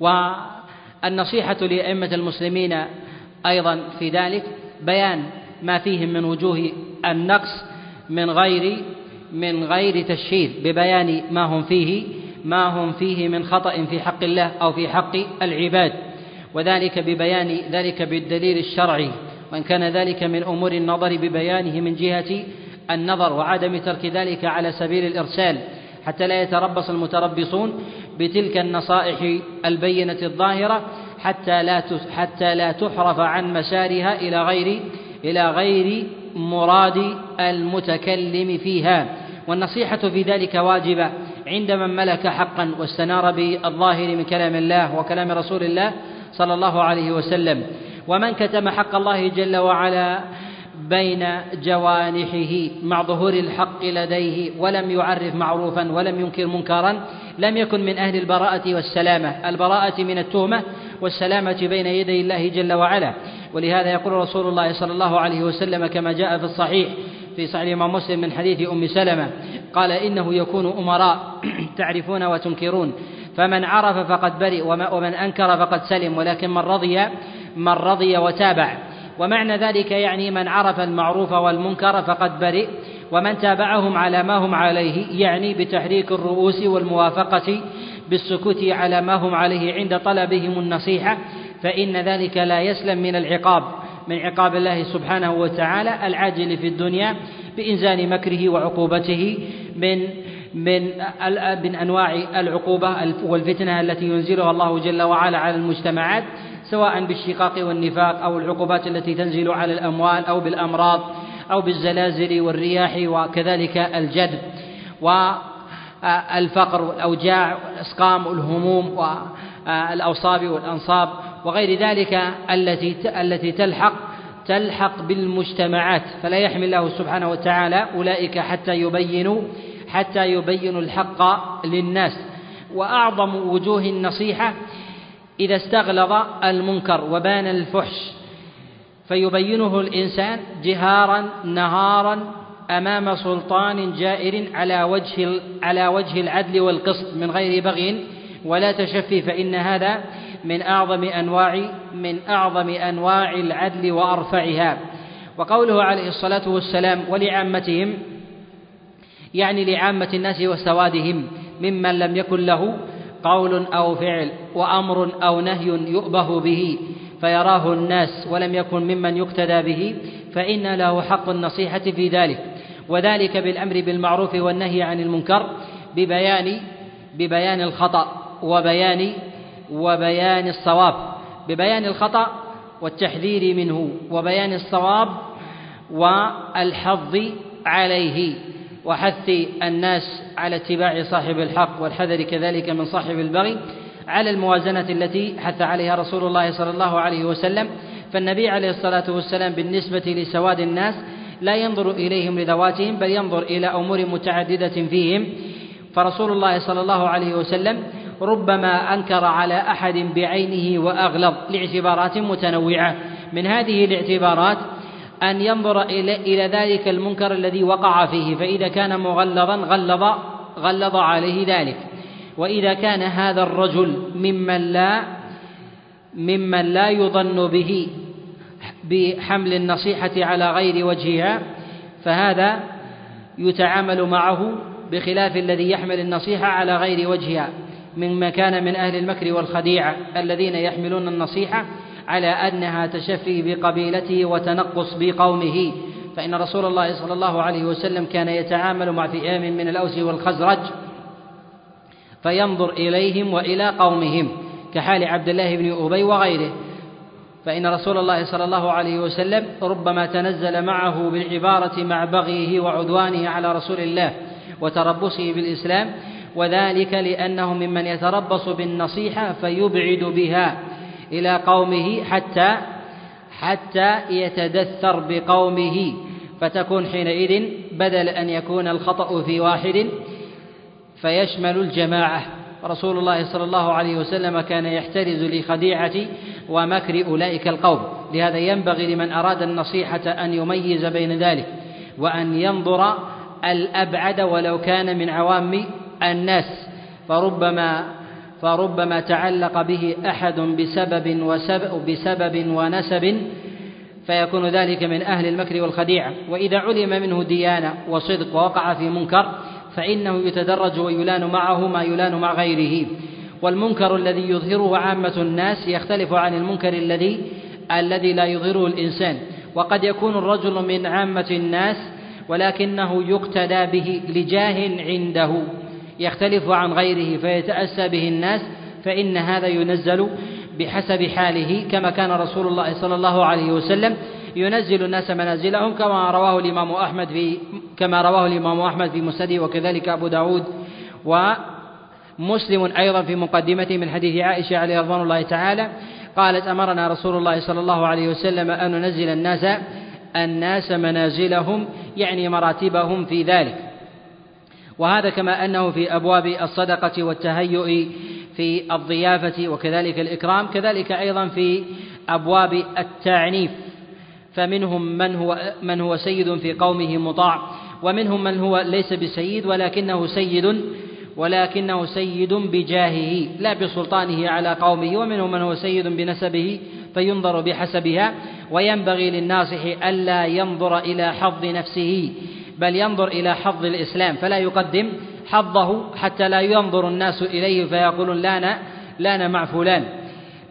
والنصيحة لأئمة المسلمين أيضا في ذلك بيان ما فيهم من وجوه النقص من غير من غير تشهير ببيان ما هم فيه ما هم فيه من خطأ في حق الله أو في حق العباد وذلك ببيان ذلك بالدليل الشرعي وإن كان ذلك من أمور النظر ببيانه من جهة النظر وعدم ترك ذلك على سبيل الإرسال. حتى لا يتربص المتربصون بتلك النصائح البينة الظاهرة حتى لا حتى لا تحرف عن مسارها إلى غير إلى غير مراد المتكلم فيها. والنصيحة في ذلك واجبة عند من ملك حقا واستنار بالظاهر من كلام الله وكلام رسول الله صلى الله عليه وسلم. ومن كتم حق الله جل وعلا بين جوانحه مع ظهور الحق لديه ولم يعرف معروفا ولم ينكر منكرا لم يكن من أهل البراءة والسلامة. البراءة من التهمة والسلامة بين يدي الله جل وعلا. ولهذا يقول رسول الله صلى الله عليه وسلم كما جاء في الصحيح في صحيح الإمام مسلم من حديث أم سلمة قال إنه يكون أمراء تعرفون وتنكرون فمن عرف فقد برئ ومن أنكر فقد سلم ولكن من رضي من رضي وتابع. ومعنى ذلك يعني من عرف المعروف والمنكر فقد برئ ومن تابعهم على ما هم عليه يعني بتحريك الرؤوس والموافقة بالسكوت على ما هم عليه عند طلبهم النصيحة فإن ذلك لا يسلم من العقاب من عقاب الله سبحانه وتعالى العاجل في الدنيا بإنزال مكره وعقوبته من من من أنواع العقوبة والفتنة التي ينزلها الله جل وعلا على المجتمعات. سواء بالشقاق والنفاق أو العقوبات التي تنزل على الأموال أو بالأمراض أو بالزلازل والرياح وكذلك الجدب والفقر والأوجاع والأسقام والهموم والأوصاب والأنصاب وغير ذلك التي التي تلحق تلحق بالمجتمعات. فلا يحمي الله سبحانه وتعالى أولئك حتى يبينوا حتى يبينوا الحق للناس. وأعظم وجوه النصيحة إذا استغلظ المنكر وبان الفحش فيبينه الإنسان جهارا نهارا أمام سلطان جائر على وجه على وجه العدل والقسط من غير بغي. ولا تشفي فإن هذا من أعظم أنواع من أعظم أنواع العدل وأرفعها. وقوله عليه الصلاة والسلام ولعامتهم يعني لعامة الناس وسوادهم ممن لم يكن له قول أو فعل وأمر أو نهي يؤبه به فيراه الناس ولم يكن ممن يقتدى به فإن له حق النصيحة في ذلك. وذلك بالأمر بالمعروف والنهي عن المنكر ببيان ببيان الخطأ وبيان وبيان الصواب. ببيان الخطأ والتحذير منه وبيان الصواب والحظ عليه. وحث الناس على اتباع صاحب الحق والحذر كذلك من صاحب البغي على الموازنة التي حث عليها رسول الله صلى الله عليه وسلم. فالنبي عليه الصلاة والسلام بالنسبة لسواد الناس لا ينظر إليهم لذواتهم بل ينظر إلى أمور متعددة فيهم. فرسول الله صلى الله عليه وسلم ربما أنكر على أحد بعينه وأغلظ لاعتبارات متنوعة. من هذه الاعتبارات أن ينظر إلى إلى ذلك المنكر الذي وقع فيه فإذا كان مغلظا غلظ غلظ عليه ذلك. وإذا كان هذا الرجل ممن لا ممن لا يظن به بحمل النصيحة على غير وجهها فهذا يتعامل معه بخلاف الذي يحمل النصيحة على غير وجهها مما كان من أهل المكر والخديعة الذين يحملون النصيحة على أنها تشفي بقبيلته وتنقص بقومه. فإن رسول الله صلى الله عليه وسلم كان يتعامل مع فئام من الأوس والخزرج فينظر إليهم وإلى قومهم كحال عبد الله بن أبي وغيره. فإن رسول الله صلى الله عليه وسلم ربما تنزل معه بالعبارة مع بغيه وعدوانه على رسول الله وتربصه بالإسلام وذلك لأنه ممن يتربص بالنصيحة فيبعد بها. إلى قومه حتى حتى يتدثر بقومه فتكون حينئذ بدل أن يكون الخطأ في واحد فيشمل الجماعة. رسول الله صلى الله عليه وسلم كان يحترز لخديعة ومكر أولئك القوم. لهذا ينبغي لمن أراد النصيحة أن يميز بين ذلك وأن ينظر الأبعد ولو كان من عوام الناس. فربما فربما تعلق به أحد بسبب وسبب بسبب ونسب فيكون ذلك من أهل المكر والخديعة وإذا علم منه ديانة وصدق ووقع في منكر فإنه يتدرج ويلان معه ما يلان مع غيره. والمنكر الذي يظهره عامة الناس يختلف عن المنكر الذي الذي لا يظهره الإنسان. وقد يكون الرجل من عامة الناس ولكنه يقتدى به لجاه عنده. يختلف عن غيره فيتأسى به الناس فإن هذا ينزل بحسب حاله كما كان رسول الله صلى الله عليه وسلم ينزل الناس منازلهم كما رواه الإمام أحمد في كما رواه الإمام أحمد في مسنده وكذلك أبو داود ومسلم أيضا في مقدمته من حديث عائشة عليه رضوان الله تعالى قالت أمرنا رسول الله صلى الله عليه وسلم أن ننزل الناس الناس منازلهم يعني مراتبهم في ذلك. وهذا كما أنه في أبواب الصدقة والتهيؤ في الضيافة وكذلك الإكرام كذلك أيضا في أبواب التعنيف. فمنهم من هو من هو سيد في قومه مطاع ومنهم من هو ليس بسيد ولكنه سيد ولكنه سيد بجاهه لا بسلطانه على قومه. ومنهم من هو سيد بنسبه فينظر بحسبها وينبغي للناصح ألا ينظر إلى حظ نفسه. بل ينظر إلى حظ الإسلام فلا يقدم حظه حتى لا ينظر الناس إليه فيقولون لانا لانا مع فلان.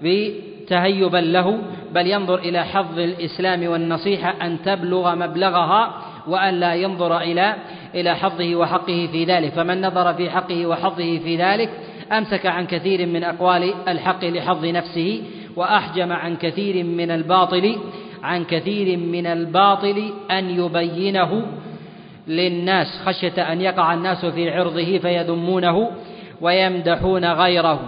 بتهيبا له بل ينظر إلى حظ الإسلام والنصيحة أن تبلغ مبلغها وأن لا ينظر إلى إلى حظه وحقه في ذلك. فمن نظر في حقه وحظه في ذلك أمسك عن كثير من أقوال الحق لحظ نفسه وأحجم عن كثير من الباطل عن كثير من الباطل أن يبينه للناس خشية أن يقع الناس في عرضه فيذمونه ويمدحون غيره.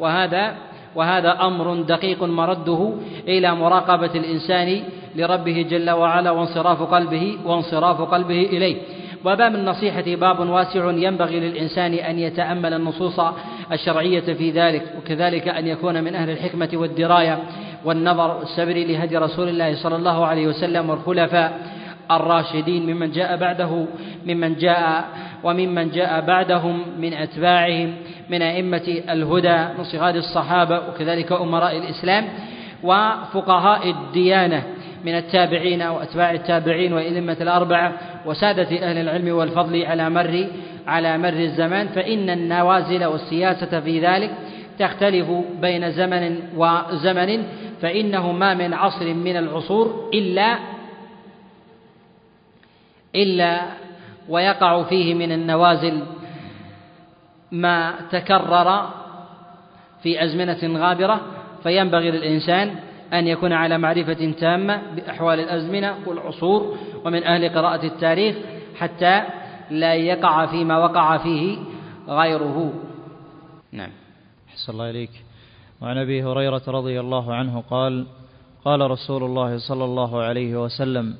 وهذا وهذا أمر دقيق مرده إلى مراقبة الإنسان لربه جل وعلا وانصراف قلبه وانصراف قلبه إليه. وباب النصيحة باب واسع ينبغي للإنسان أن يتأمل النصوص الشرعية في ذلك وكذلك أن يكون من أهل الحكمة والدراية والنظر السبر لهدي رسول الله صلى الله عليه وسلم والخلفاء الراشدين ممن جاء بعده ممن جاء وممن جاء بعدهم من أتباعهم من أئمة الهدى من صغار الصحابة وكذلك أمراء الإسلام وفقهاء الديانة من التابعين وأتباع التابعين وأئمة الأربعة وسادة أهل العلم والفضل على مر على مر الزمان. فإن النوازل والسياسة في ذلك تختلف بين زمن وزمن فإنه ما من عصر من العصور إلا إلا ويقع فيه من النوازل ما تكرر في أزمنة غابرة فينبغي للإنسان أن يكون على معرفة تامة بأحوال الأزمنة والعصور ومن أهل قراءة التاريخ حتى لا يقع فيما وقع فيه غيره. نعم. حسن الله إليك. وعن أبي هريرة رضي الله عنه قال قال رسول الله صلى الله عليه وسلم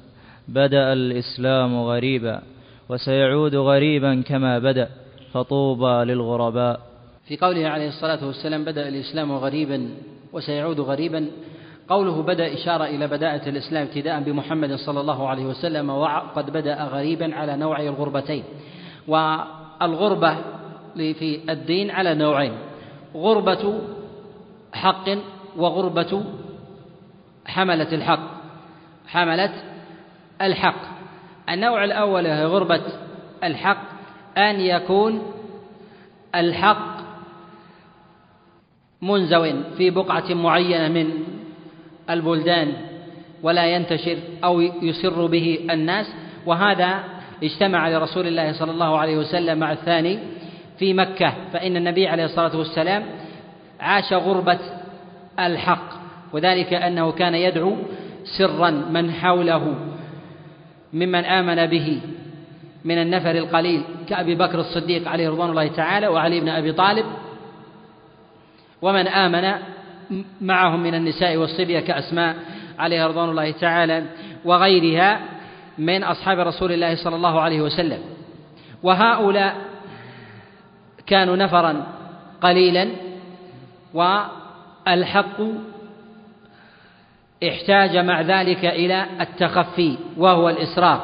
بدأ الإسلام غريبا وسيعود غريبا كما بدأ فطوبى للغرباء. في قوله عليه الصلاة والسلام بدأ الإسلام غريبا وسيعود غريبا قوله بدأ إشارة إلى بداءة الإسلام ابتداء بمحمد صلى الله عليه وسلم وقد بدأ غريبا على نوعي الغربتين. والغربة في الدين على نوعين غربة حق وغربة حملة الحق. حملة الحق. النوع الأول هي غربة الحق أن يكون الحق منزو في بقعة معينة من البلدان ولا ينتشر أو يسر به الناس. وهذا اجتمع لرسول الله صلى الله عليه وسلم مع الثاني في مكة. فإن النبي عليه الصلاة والسلام عاش غربة الحق وذلك أنه كان يدعو سرا من حوله. ممن آمن به من النفر القليل كأبي بكر الصديق عليه رضوان الله تعالى وعلي بن أبي طالب ومن آمن معهم من النساء والصبية كأسماء عليها رضوان الله تعالى وغيرها من أصحاب رسول الله صلى الله عليه وسلم. وهؤلاء كانوا نفرا قليلا والحق احتاج مع ذلك إلى التخفي وهو الإسراف.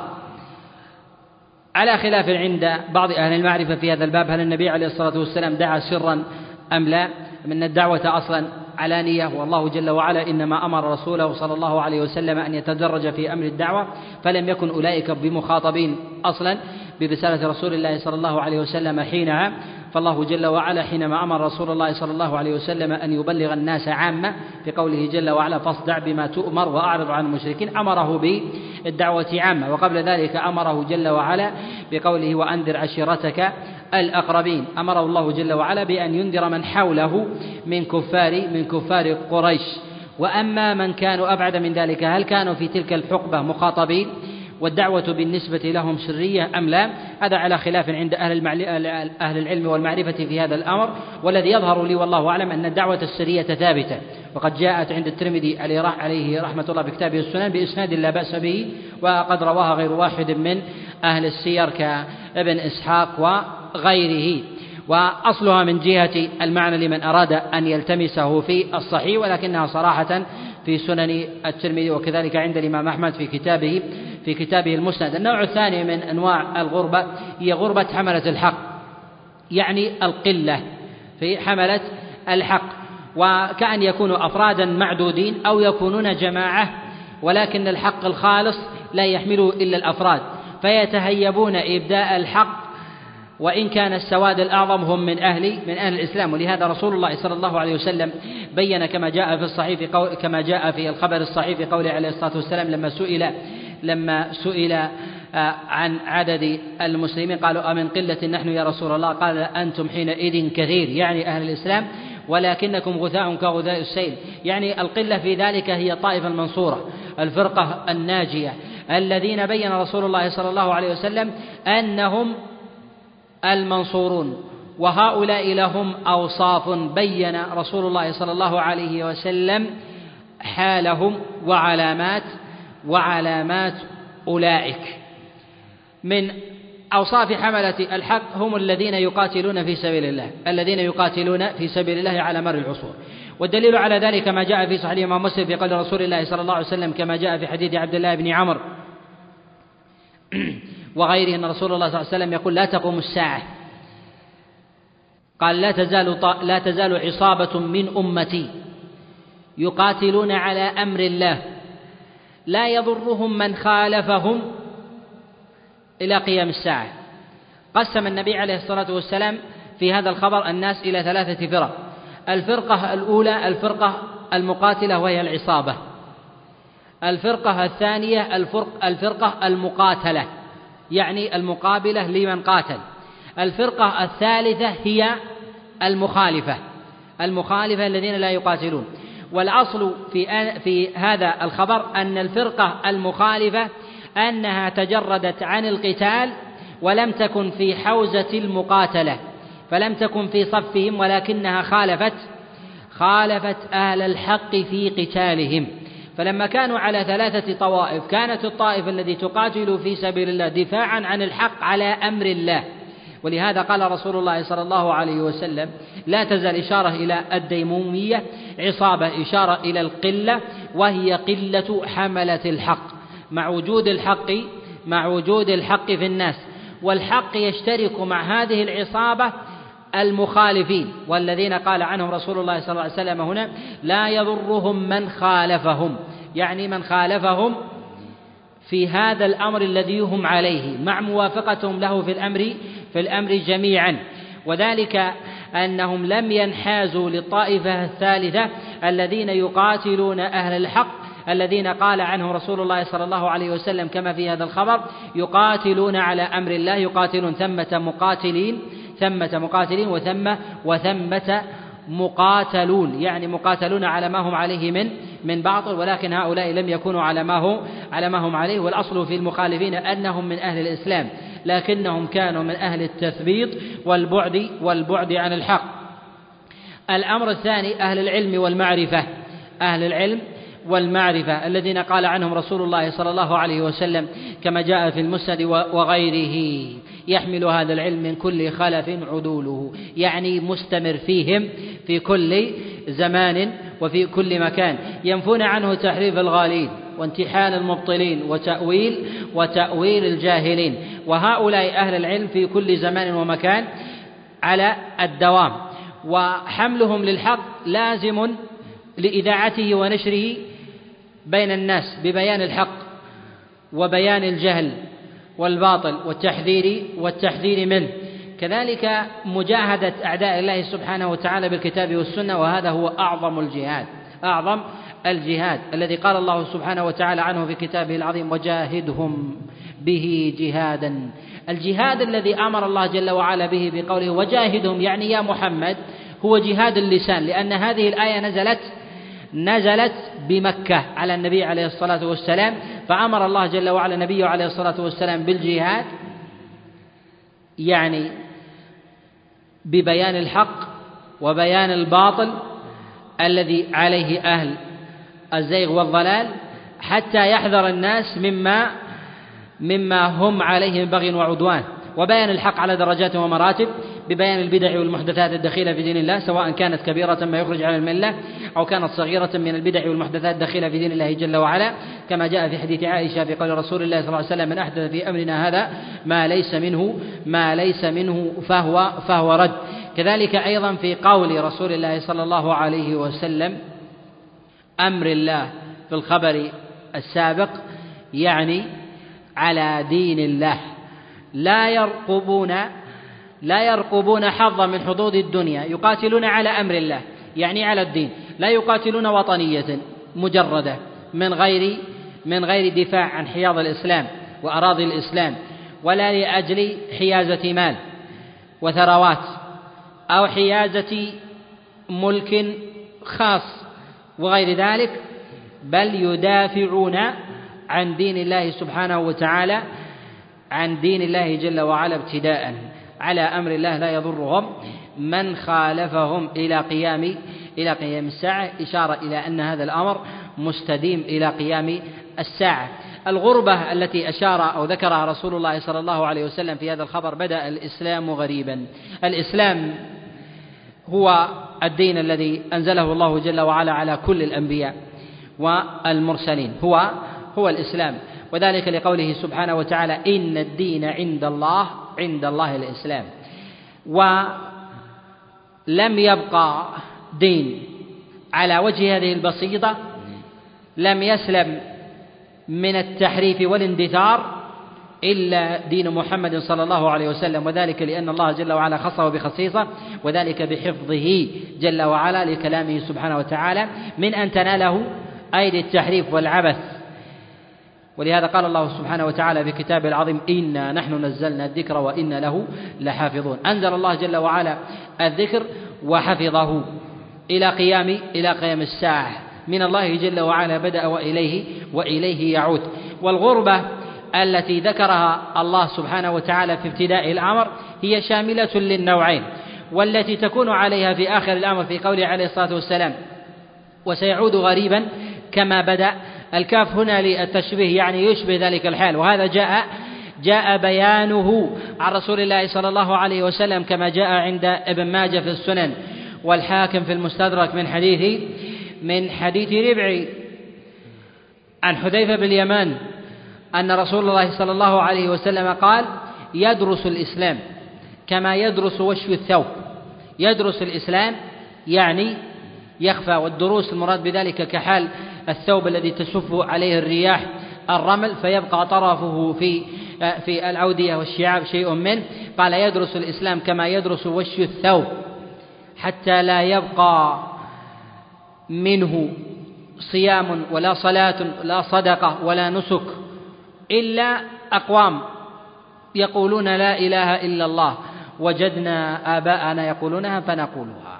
على خلاف عند بعض أهل المعرفة في هذا الباب هل النبي عليه الصلاة والسلام دعا سرا أم لا؟ من الدعوة أصلا علانية والله جل وعلا إنما أمر رسوله صلى الله عليه وسلم أن يتدرج في أمر الدعوة فلم يكن أولئك بمخاطبين أصلا. برسالة رسول الله صلى الله عليه وسلم حينها فالله جل وعلا حينما أمر رسول الله صلى الله عليه وسلم أن يبلغ الناس عامة في قوله جل وعلا فاصدع بما تؤمر وأعرض عن المشركين أمره بالدعوة عامة وقبل ذلك أمره جل وعلا بقوله وأنذر عشيرتك الأقربين أمره الله جل وعلا بأن ينذر من حوله من كفار من كفار قريش. وأما من كانوا أبعد من ذلك هل كانوا في تلك الحقبة مخاطبين؟ والدعوة بالنسبة لهم سرية أم لا هذا على خلاف عند أهل, أهل العلم والمعرفة في هذا الأمر. والذي يظهر لي والله أعلم أن الدعوة السرية ثابتة. وقد جاءت عند الترمذي عليه رحمة الله في كتابه السنن بإسناد لا بأس به وقد رواها غير واحد من أهل السير كابن إسحاق وغيره. وأصلها من جهة المعنى لمن أراد أن يلتمسه في الصحيح ولكنها صراحة في سنن الترمذي وكذلك عند الإمام أحمد في كتابه في كتابه المسند. النوع الثاني من أنواع الغربة هي غربة حملة الحق يعني القلة في حملة الحق. وكأن يكونوا أفرادا معدودين أو يكونون جماعة ولكن الحق الخالص لا يحمله إلا الأفراد. فيتهيبون إبداء الحق وإن كان السواد الأعظم هم من أهل من أهل الإسلام. ولهذا رسول الله صلى الله عليه وسلم بين كما جاء في الصحيح في قول كما جاء في الخبر الصحيح في قوله عليه الصلاة والسلام لما سئل لما سئل آه، عن عدد المسلمين قالوا أمن قلة نحن يا رسول الله؟ قال أنتم حينئذ كثير يعني أهل الإسلام ولكنكم غثاء كغثاء السيل. يعني القلة في ذلك هي الطائفة المنصورة الفرقة الناجية الذين بين رسول الله صلى الله عليه وسلم أنهم المنصورون. وهؤلاء لهم أوصاف بين رسول الله صلى الله عليه وسلم حالهم وعلامات وعلامات أولئك. من أوصاف حملة الحق هم الذين يقاتلون في سبيل الله الذين يقاتلون في سبيل الله على مر العصور. والدليل على ذلك ما جاء في صحيح الإمام مسلم في قول رسول الله صلى الله عليه وسلم كما جاء في حديث عبد الله بن عمرو وغيره أن رسول الله صلى الله عليه وسلم يقول لا تقوم الساعة. قال لا تزال لا تزال عصابة من أمتي يقاتلون على أمر الله. لا يضرهم من خالفهم إلى قيام الساعة. قسم النبي عليه الصلاة والسلام في هذا الخبر الناس إلى ثلاثة فرق. الفرقة الأولى الفرقة المقاتلة وهي العصابة. الفرقة الثانية الفرق الفرقة المقاتلة. يعني المقابلة لمن قاتل. الفرقة الثالثة هي المخالفة. المخالفة الذين لا يقاتلون. والأصل في في هذا الخبر أن الفرقة المخالفة أنها تجردت عن القتال ولم تكن في حوزة المقاتلة فلم تكن في صفهم ولكنها خالفت خالفت أهل الحق في قتالهم. فلما كانوا على ثلاثة طوائف كانت الطائفة التي تقاتل في سبيل الله دفاعا عن الحق على أمر الله. ولهذا قال رسول الله صلى الله عليه وسلم لا تزال إشارة إلى الديمومية عصابة إشارة إلى القلة وهي قلة حملة الحق. مع وجود الحق مع وجود الحق في الناس والحق يشترك مع هذه العصابة المخالفين والذين قال عنهم رسول الله صلى الله عليه وسلم هنا لا يضرهم من خالفهم. يعني من خالفهم في هذا الأمر الذي هم عليه. مع موافقتهم له في الأمر في الأمر جميعا. وذلك أنهم لم ينحازوا للطائفة الثالثة الذين يقاتلون أهل الحق الذين قال عنهم رسول الله صلى الله عليه وسلم كما في هذا الخبر يقاتلون على أمر الله يقاتلون ثمة مقاتلين. ثمة مقاتلين وثم وثمة مقاتلون. يعني مقاتلون على ما هم عليه من من باطل ولكن هؤلاء لم يكونوا على ما هو على ما هم عليه. والأصل في المخالفين أنهم من أهل الإسلام لكنهم كانوا من أهل التثبيط والبعد والبعد عن الحق. الأمر الثاني أهل العلم والمعرفة. أهل العلم والمعرفة الذين قال عنهم رسول الله صلى الله عليه وسلم كما جاء في المسند وغيره. يحمل هذا العلم من كل خلف عدوله يعني مستمر فيهم في كل زمان وفي كل مكان. ينفون عنه تحريف الغالين وانتحال المبطلين وتأويل وتأويل الجاهلين. وهؤلاء أهل العلم في كل زمان ومكان على الدوام. وحملهم للحق لازم لإذاعته ونشره بين الناس ببيان الحق وبيان الجهل والباطل والتحذير والتحذير منه. كذلك مجاهدة أعداء الله سبحانه وتعالى بالكتاب والسنة وهذا هو أعظم الجهاد أعظم الجهاد الذي قال الله سبحانه وتعالى عنه في كتابه العظيم وجاهدهم به جهادا الجهاد الذي أمر الله جل وعلا به بقوله وجاهدهم يعني يا محمد هو جهاد اللسان لأن هذه الآية نزلت نزلت بمكة على النبي عليه الصلاة والسلام فأمر الله جل وعلا نبيه عليه الصلاة والسلام بالجهاد يعني ببيان الحق وبيان الباطل الذي عليه أهل الزيغ والضلال حتى يحذر الناس مما مما هم عليه من بغي وعدوان وبيان الحق على درجات ومراتب. ببيان البدع والمحدثات الدخيلة في دين الله سواء كانت كبيرة ما يخرج عن الملة أو كانت صغيرة من البدع والمحدثات الدخيلة في دين الله جل وعلا. كما جاء في حديث عائشة في قول رسول الله صلى الله عليه وسلم من أحدث في أمرنا هذا ما ليس منه ما ليس منه فهو فهو رد. كذلك أيضا في قول رسول الله صلى الله عليه وسلم أمر الله في الخبر السابق يعني على دين الله لا يرقبون لا يرقبون حظا من حظوظ الدنيا يقاتلون على أمر الله يعني على الدين لا يقاتلون وطنية مجردة من غير من غير دفاع عن حياض الإسلام وأراضي الإسلام ولا لأجل حيازة مال وثروات أو حيازة ملك خاص وغير ذلك بل يدافعون عن دين الله سبحانه وتعالى عن دين الله جل وعلا ابتداء. على أمر الله لا يضرهم. من خالفهم إلى قيام إلى قيام الساعة إشارة إلى أن هذا الأمر مستديم إلى قيام الساعة. الغربة التي أشار أو ذكرها رسول الله صلى الله عليه وسلم في هذا الخبر بدأ الإسلام غريبا. الإسلام هو الدين الذي أنزله الله جل وعلا على كل الأنبياء والمرسلين. هو هو الإسلام. وذلك لقوله سبحانه وتعالى إن الدين عند الله عند الله الإسلام. ولم يبقى دين على وجه هذه البسيطة لم يسلم من التحريف والاندثار إلا دين محمد صلى الله عليه وسلم. وذلك لأن الله جل وعلا خصه بخصيصة وذلك بحفظه جل وعلا لكلامه سبحانه وتعالى من أن تناله أيدي التحريف والعبث. ولهذا قال الله سبحانه وتعالى في كتابه العظيم إنا نحن نزلنا الذكر وإنا له لحافظون. أنزل الله جل وعلا الذكر وحفظه إلى قيام إلى قيام الساعة. من الله جل وعلا بدأ وإليه وإليه يعود. والغربة التي ذكرها الله سبحانه وتعالى في ابتداء الأمر هي شاملة للنوعين والتي تكون عليها في آخر الأمر في قوله عليه الصلاة والسلام وسيعود غريبا كما بدأ الكاف هنا للتشبيه يعني يشبه ذلك الحال. وهذا جاء جاء بيانه عن رسول الله صلى الله عليه وسلم كما جاء عند ابن ماجه في السنن والحاكم في المستدرك من حديث من حديث ربعي عن حذيفة بن اليمان أن رسول الله صلى الله عليه وسلم قال يدرس الإسلام كما يدرس وشي الثوب. يدرس الإسلام يعني يخفى والدروس المراد بذلك كحال الثوب الذي تسف عليه الرياح الرمل فيبقى طرفه في في الأودية والشعاب شيء منه. قال يدرس الإسلام كما يدرس وش الثوب حتى لا يبقى منه صيام ولا صلاة لا صدقة ولا نسك إلا أقوام يقولون لا إله إلا الله. وجدنا آباءنا يقولونها فنقولها.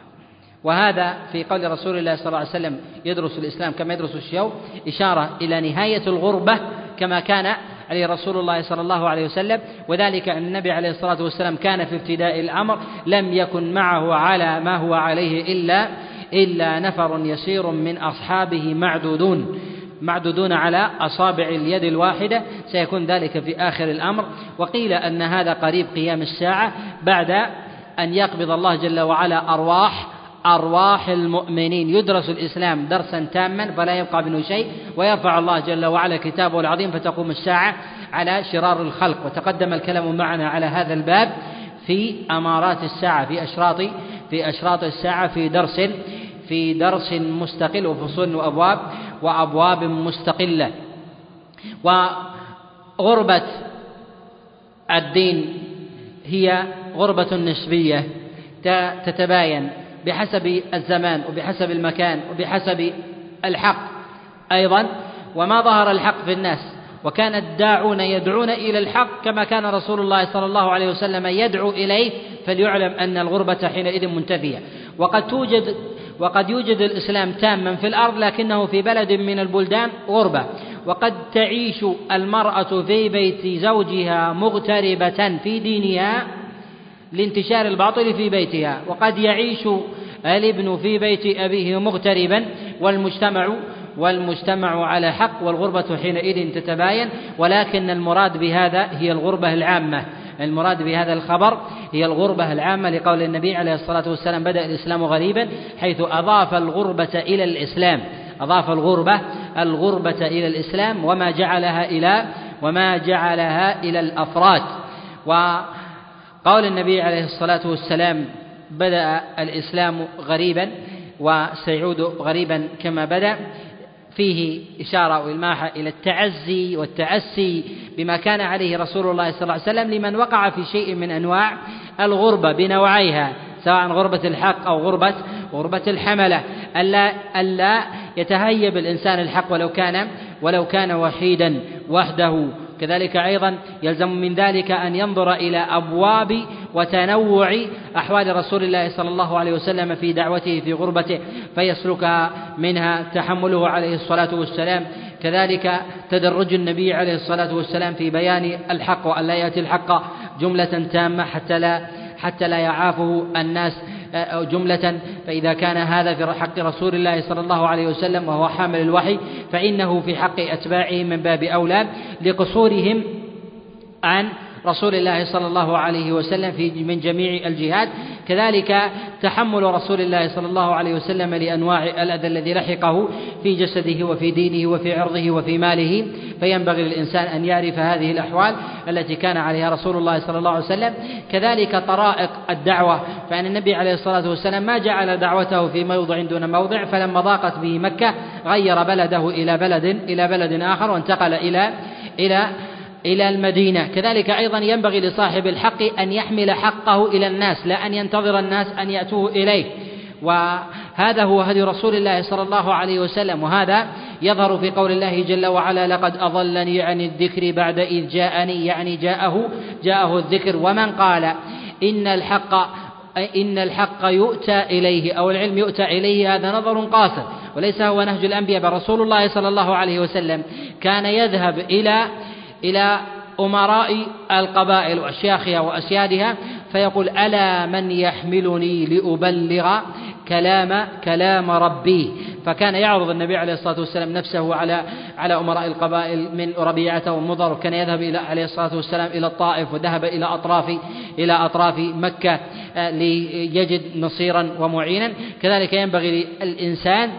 وهذا في قول رسول الله صلى الله عليه وسلم يدرس الإسلام كما يدرس الشيوخ إشارة إلى نهاية الغربة كما كان عليه رسول الله صلى الله عليه وسلم وذلك أن النبي عليه الصلاة والسلام كان في ابتداء الأمر لم يكن معه على ما هو عليه إلا إلا نفر يسير من أصحابه معدودون معدودون على أصابع اليد الواحدة سيكون ذلك في آخر الأمر. وقيل أن هذا قريب قيام الساعة بعد أن يقبض الله جل وعلا أرواح أرواح المؤمنين. يدرس الإسلام درسا تاما فلا يبقى منه شيء. ويرفع الله جل وعلا كتابه العظيم فتقوم الساعة على شرار الخلق. وتقدم الكلام معنا على هذا الباب في أمارات الساعة في أشراط في أشراط الساعة في درس في درس مستقل وفصول وأبواب وأبواب مستقلة. وغربة الدين هي غربة نسبية تتباين. بحسب الزمان وبحسب المكان وبحسب الحق أيضا وما ظهر الحق في الناس. وكان الداعون يدعون إلى الحق كما كان رسول الله صلى الله عليه وسلم يدعو إليه فليعلم أن الغربة حينئذ منتفية. وقد توجد وقد يوجد الإسلام تاما في الأرض لكنه في بلد من البلدان غربة. وقد تعيش المرأة في بيت زوجها مغتربة في دينها لانتشار الباطل في بيتها. وقد يعيش الابن في بيت أبيه مغتربا والمجتمع والمجتمع على حق والغربة حينئذ تتباين. ولكن المراد بهذا هي الغربة العامة. المراد بهذا الخبر هي الغربة العامة لقول النبي عليه الصلاة والسلام بدأ الإسلام غريبا حيث أضاف الغربة إلى الإسلام. أضاف الغربة الغربة إلى الإسلام وما جعلها إلى وما جعلها إلى الأفراد. وقول النبي عليه الصلاة والسلام بدأ الإسلام غريبا وسيعود غريبا كما بدأ. فيه إشارة وإلماحة إلى التعزي والتأسي بما كان عليه رسول الله صلى الله عليه وسلم لمن وقع في شيء من أنواع الغربة بنوعيها سواء غربة الحق أو غربة غربة الحملة. ألا ألا يتهيب الإنسان الحق ولو كان ولو كان وحيدا وحده. كذلك أيضا يلزم من ذلك أن ينظر إلى أبواب وتنوع أحوال رسول الله صلى الله عليه وسلم في دعوته في غربته فيسلكها منها تحمله عليه الصلاة والسلام. كذلك تدرج النبي عليه الصلاة والسلام في بيان الحق وأن لا يأتي الحق جملة تامة حتى لا حتى لا يعافه الناس. جملة فإذا كان هذا في حق رسول الله صلى الله عليه وسلم وهو حامل الوحي فإنه في حق أتباعه من باب أولى لقصورهم عن رسول الله صلى الله عليه وسلم في من جميع الجهات. كذلك تحمل رسول الله صلى الله عليه وسلم لأنواع الأذى الذي لحقه في جسده وفي دينه وفي عرضه وفي ماله. فينبغي للإنسان أن يعرف هذه الأحوال. التي كان عليها رسول الله صلى الله عليه وسلم كذلك طرائق الدعوة. فإن النبي عليه الصلاة والسلام ما جعل دعوته في موضع دون موضع فلما ضاقت به مكة غير بلده إلى بلد إلى بلد آخر وانتقل إلى إلى إلى المدينة. كذلك أيضا ينبغي لصاحب الحق أن يحمل حقه إلى الناس لا أن ينتظر الناس أن يأتوه إليه. وهذا هو هدي رسول الله صلى الله عليه وسلم وهذا يظهر في قول الله جل وعلا لقد أضلني عن الذكر بعد إذ جاءني يعني جاءه جاءه الذكر. ومن قال إن الحق إن الحق يؤتى إليه أو العلم يؤتى إليه هذا نظر قاصر. وليس هو نهج الأنبياء بل رسول الله صلى الله عليه وسلم كان يذهب إلى إلى أمراء القبائل وأشياخها وأسيادها فيقول ألا من يحملني لأبلغ كلام كلام ربي. فكان يعرض النبي عليه الصلاة والسلام نفسه على على أمراء القبائل من ربيعة ومضر. وكان يذهب إلى عليه الصلاة والسلام إلى الطائف وذهب إلى أطراف إلى أطراف مكة آه، ليجد نصيرا ومعينا. كذلك ينبغي للإنسان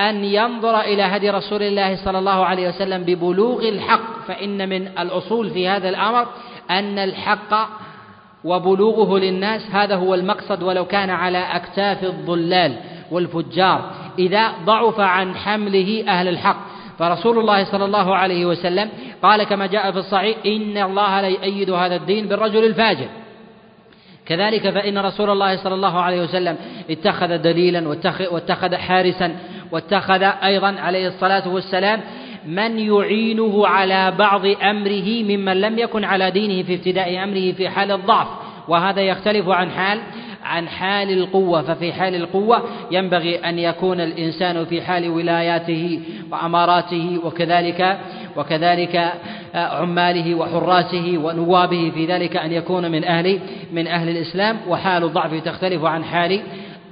أن ينظر إلى هدي رسول الله صلى الله عليه وسلم ببلوغ الحق. فإن من الأصول في هذا الأمر أن الحق وبلوغه للناس هذا هو المقصد ولو كان على أكتاف الضلال والفجار. إذا ضعف عن حمله أهل الحق. فرسول الله صلى الله عليه وسلم قال كما جاء في الصحيح إن الله لا يؤيد هذا الدين بالرجل الفاجر. كذلك فإن رسول الله صلى الله عليه وسلم اتخذ دليلا واتخذ حارسا واتخذ أيضا عليه الصلاة والسلام من يعينه على بعض أمره ممن لم يكن على دينه في ابتداء أمره في حال الضعف. وهذا يختلف عن حال عن حال القوة. ففي حال القوة ينبغي أن يكون الإنسان في حال ولاياته وأماراته وكذلك وكذلك عماله وحراسه ونوابه. في ذلك أن يكون من أهل من أهل الإسلام. وحال الضعف تختلف عن حال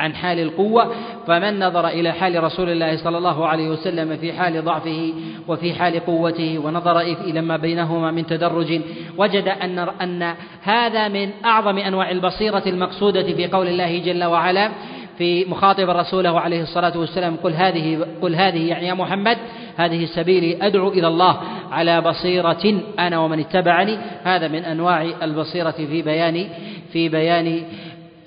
عن حال القوة فمن نظر إلى حال رسول الله صلى الله عليه وسلم في حال ضعفه وفي حال قوته ونظر إلى ما بينهما من تدرج وجد أن أن هذا من أعظم أنواع البصيرة المقصودة في قول الله جل وعلا في مخاطب رسوله عليه الصلاة والسلام قل هذه قل هذه يعني يا محمد هذه سبيلي أدعو إلى الله على بصيرة أنا ومن اتبعني. هذا من أنواع البصيرة في بيان في بيان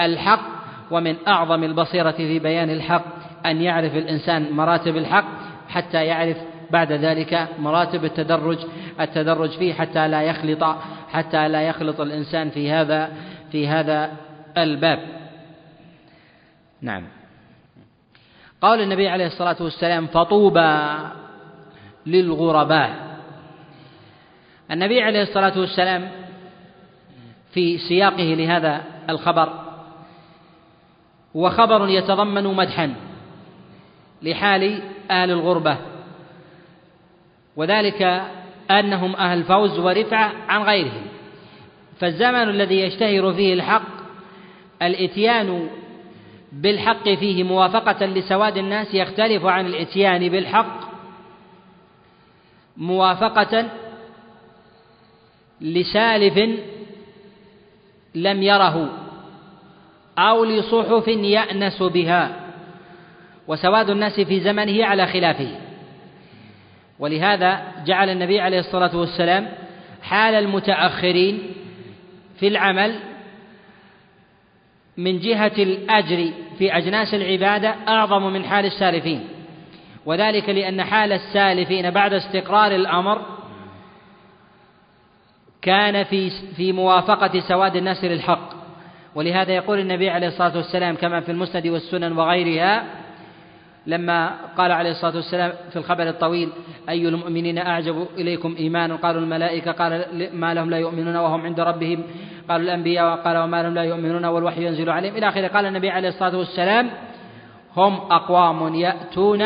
الحق. ومن أعظم البصيرة في بيان الحق أن يعرف الإنسان مراتب الحق حتى يعرف بعد ذلك مراتب التدرج التدرج فيه حتى لا يخلط حتى لا يخلط الإنسان في هذا في هذا الباب. نعم. قال النبي عليه الصلاة والسلام فطوبى للغرباء. النبي عليه الصلاة والسلام في سياقه لهذا الخبر هو خبر يتضمن مدحا لحال أهل الغربة. وذلك أنهم أهل فوز ورفعة عن غيرهم. فالزمن الذي يشتهر فيه الحق الإتيان بالحق فيه موافقة لسواد الناس يختلف عن الإتيان بالحق موافقة لسالف لم يره. أو لصحف يأنس بها. وسواد الناس في زمنه على خلافه. ولهذا جعل النبي عليه الصلاة والسلام حال المتأخرين في العمل من جهة الأجر في أجناس العبادة أعظم من حال السالفين. وذلك لأن حال السالفين بعد استقرار الأمر كان في في موافقة سواد الناس للحق. ولهذا يقول النبي عليه الصلاة والسلام كما في المسند والسنن وغيرها لما قال عليه الصلاة والسلام في الخبر الطويل أي المؤمنين أعجب إليكم إيمانا قالوا الملائكة قال ما لهم لا يؤمنون وهم عند ربهم. قالوا الأنبياء قال وما لهم لا يؤمنون والوحي ينزل عليهم. إلى آخره قال النبي عليه الصلاة والسلام هم أقوام يأتون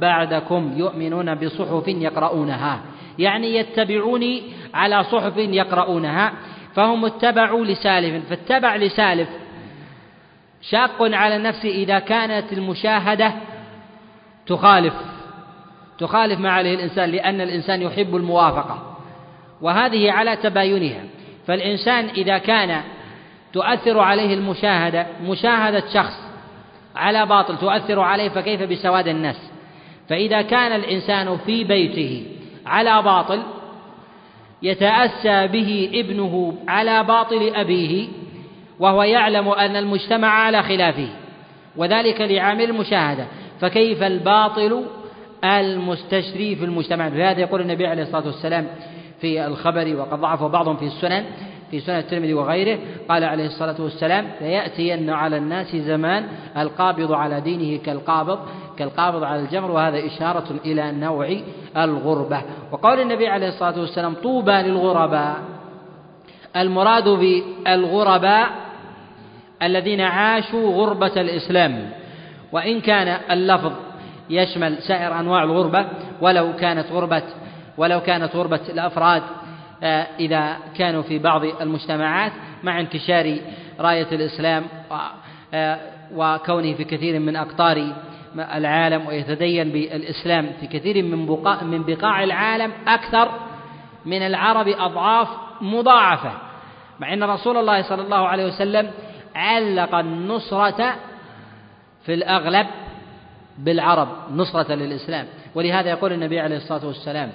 بعدكم يؤمنون بصحف يقرؤونها. يعني يتبعوني على صحف يقرؤونها. فهم اتبعوا لسالف فاتبع لسالف. شاق على النفس إذا كانت المشاهدة تخالف تخالف ما عليه الإنسان لأن الإنسان يحب الموافقة وهذه على تباينها. فالإنسان إذا كان تؤثر عليه المشاهدة مشاهدة شخص على باطل تؤثر عليه فكيف بسواد الناس؟ فإذا كان الإنسان في بيته على باطل يتأسى به ابنه على باطل أبيه وهو يعلم أن المجتمع على خلافه وذلك لعامل المشاهدة. فكيف الباطل المستشري في المجتمع؟ بهذا يقول النبي عليه الصلاة والسلام في الخبر وقد ضعفه بعضهم في السنن في سنن الترمذي وغيره قال عليه الصلاة والسلام ليأتين على الناس زمان القابض على دينه كالقابض كالقابض على الجمر. وهذا إشارة إلى نوع الغربة. وقول النبي عليه الصلاة والسلام طوبى للغرباء. المراد بالغرباء الذين عاشوا غربة الإسلام. وإن كان اللفظ يشمل سائر أنواع الغربة ولو كانت غربة ولو كانت غربة الأفراد إذا كانوا في بعض المجتمعات مع انتشار راية الإسلام آه، وكونه في كثير من أقطار العالم ويتدين بالإسلام في كثير من بقاع من بقاع العالم أكثر من العرب أضعاف مضاعفة مع أن رسول الله صلى الله عليه وسلم علق النصرة في الأغلب بالعرب نصرة للإسلام. ولهذا يقول النبي عليه الصلاة والسلام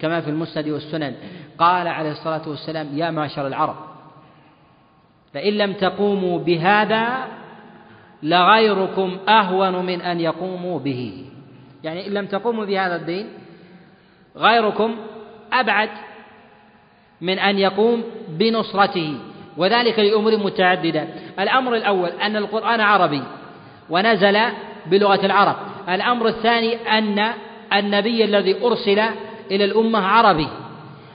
كما في المسند والسنن قال عليه الصلاة والسلام يا معشر العرب فإن لم تقوموا بهذا لغيركم أهون من أن يقوموا به. يعني إن لم تقوموا بهذا الدين غيركم أبعد من أن يقوم بنصرته وذلك لأمور متعددة. الأمر الأول أن القرآن عربي ونزل بلغة العرب. الأمر الثاني أن النبي الذي أرسل إلى الأمة عربي.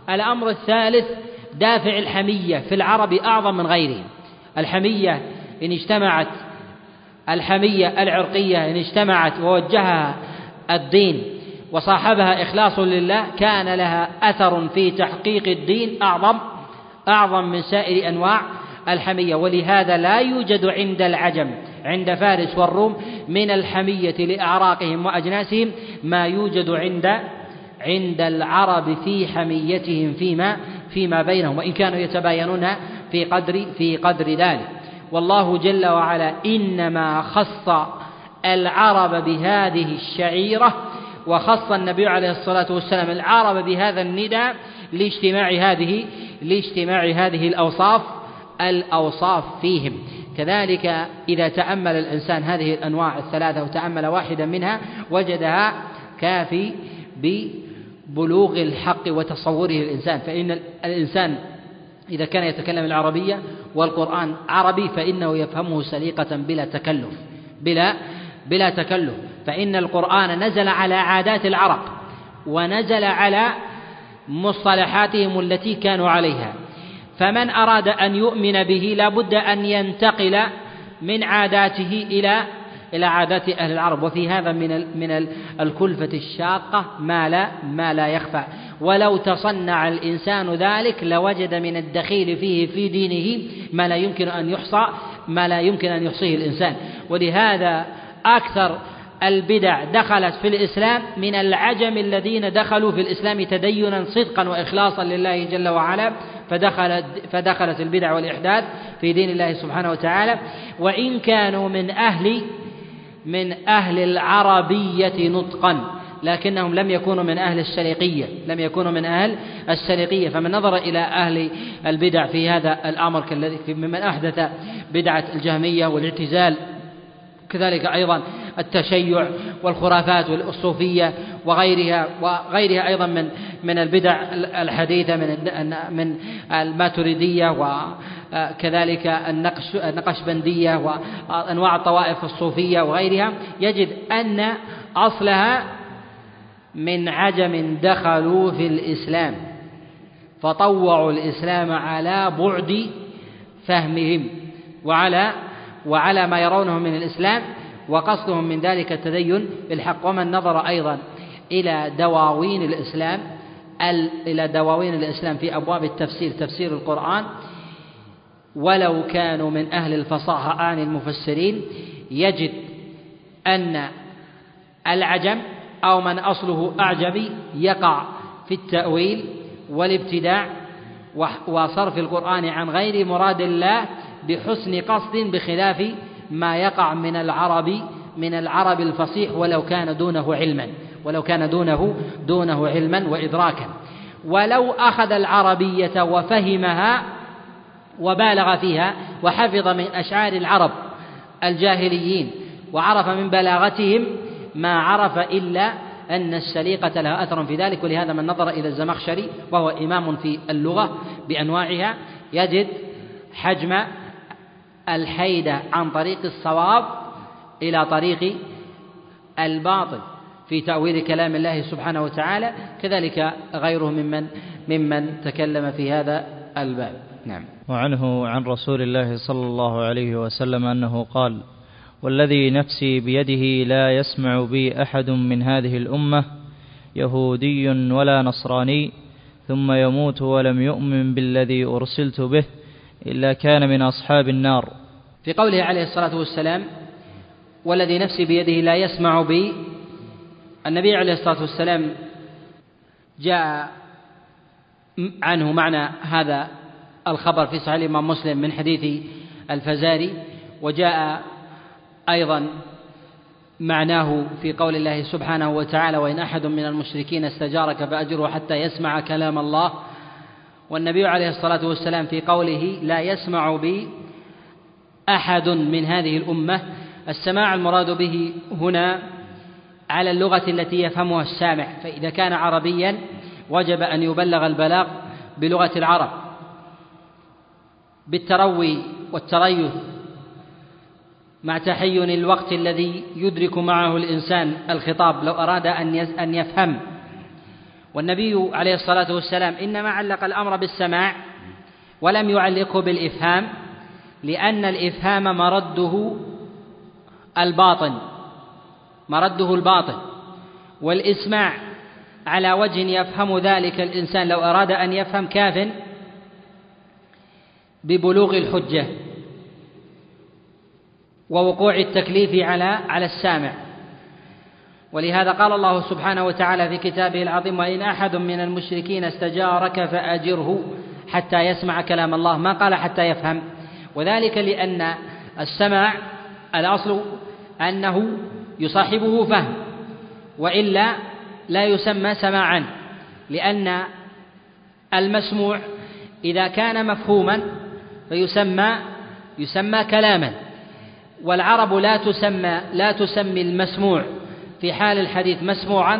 الأمر الثالث دافع الحمية في العرب أعظم من غيره الحمية إن اجتمعت الحمية العرقية إن اجتمعت ووجهها الدين وصاحبها إخلاص لله كان لها أثر في تحقيق الدين أعظم أعظم من سائر أنواع الحمية. ولهذا لا يوجد عند العجم عند فارس والروم من الحمية لأعراقهم وأجناسهم ما يوجد عند عند العرب في حميتهم فيما فيما بينهم وإن كانوا يتباينون في قدر في قدر ذلك. والله جل وعلا إنما خص العرب بهذه الشعيرة وخص النبي عليه الصلاة والسلام العرب بهذا النداء لاجتماع هذه لاجتماع هذه الأوصاف الأوصاف فيهم. كذلك إذا تأمل الإنسان هذه الأنواع الثلاثة وتأمل واحدا منها وجدها كافي ببلوغ الحق وتصوره الإنسان فإن الإنسان إذا كان يتكلم العربية والقرآن عربي فإنه يفهمه سليقة بلا تكلف بلا بلا تكلف فإن القرآن نزل على عادات العرب ونزل على مصطلحاتهم التي كانوا عليها. فمن أراد أن يؤمن به لا بد أن ينتقل من عاداته إلى إلى عادات أهل العرب. وفي هذا من من الكلفة الشاقة ما لا ما لا يخفى. ولو تصنع الإنسان ذلك لوجد من الدخيل فيه في دينه ما لا يمكن أن يحصى ما لا يمكن أن يحصيه الإنسان. ولهذا أكثر البدع دخلت في الإسلام من العجم الذين دخلوا في الإسلام تدينا صدقا وإخلاصا لله جل وعلا. فدخلت فدخلت البدع والإحداث في دين الله سبحانه وتعالى. وإن كانوا من أهل من أهل العربية نطقا لكنهم لم يكونوا من أهل السليقية لم يكونوا من أهل السليقية فمن نظر إلى أهل البدع في هذا الأمر كالذي ممن أحدث بدعة الجهمية والاعتزال كذلك أيضا التشيع والخرافات والصوفية وغيرها وغيرها أيضا من من البدع الحديثة من من الماتريدية وكذلك النقش النقشبندية وأنواع الطوائف الصوفية وغيرها يجد أن أصلها من عجم دخلوا في الإسلام فطوعوا الإسلام على بعد فهمهم وعلى وعلى ما يرونه من الإسلام وقصدهم من ذلك التدين بالحق. ومن نظر أيضا إلى دواوين الإسلام إلى دواوين الإسلام في أبواب التفسير تفسير القرآن. ولو كانوا من أهل الفصاحة عن المفسرين يجد أن العجم أو من أصله أعجمي يقع في التأويل والابتداع وصرف القرآن عن غير مراد الله بحسن قصد بخلاف ما يقع من العرب من العرب الفصيح ولو كان دونه علما ولو كان دونه دونه علما وإدراكا. ولو أخذ العربية وفهمها وبالغ فيها وحفظ من أشعار العرب الجاهليين وعرف من بلاغتهم ما عرف إلا أن السليقة لها أثر في ذلك. ولهذا من نظر إلى الزمخشري وهو إمام في اللغة بأنواعها يجد حجم الحيدة عن طريق الصواب إلى طريق الباطل في تأويل كلام الله سبحانه وتعالى كذلك غيره ممن ممن تكلم في هذا الباب. نعم. وعنه عن رسول الله صلى الله عليه وسلم أنه قال والذي نفسي بيده لا يسمع بي أحد من هذه الأمة يهودي ولا نصراني ثم يموت ولم يؤمن بالذي أرسلت به إلا كان من أصحاب النار. في قوله عليه الصلاة والسلام والذي نفسي بيده لا يسمع بي النبي عليه الصلاة والسلام جاء عنه معنى هذا الخبر في صحيح الإمام مسلم من حديث الفزاري وجاء أيضا معناه في قول الله سبحانه وتعالى وإن أحد من المشركين استجارك فأجره حتى يسمع كلام الله والنبي عليه الصلاة والسلام في قوله لا يسمع بي أحد من هذه الأمة السماع المراد به هنا على اللغة التي يفهمها السامع فإذا كان عربيا وجب أن يبلغ البلاغ بلغة العرب. بالتروي والتريث مع تحين الوقت الذي يدرك معه الإنسان الخطاب لو أراد أن يفهم والنبي عليه الصلاة والسلام إنما علق الأمر بالسماع ولم يعلقه بالإفهام لأن الإفهام مرده الباطن مرده الباطن. والإسماع على وجه يفهم ذلك الإنسان لو أراد أن يفهم كاف ببلوغ الحجة ووقوع التكليف على على السامع. ولهذا قال الله سبحانه وتعالى في كتابه العظيم وإن أحد من المشركين استجارك فأجره حتى يسمع كلام الله. ما قال حتى يفهم. وذلك لأن السماع الأصل أنه يصاحبه فهم وإلا لا يسمى سماعا لأن المسموع إذا كان مفهوما فيسمى يسمى كلاما والعرب لا تسمى لا تسمي المسموع في حال الحديث مسموعا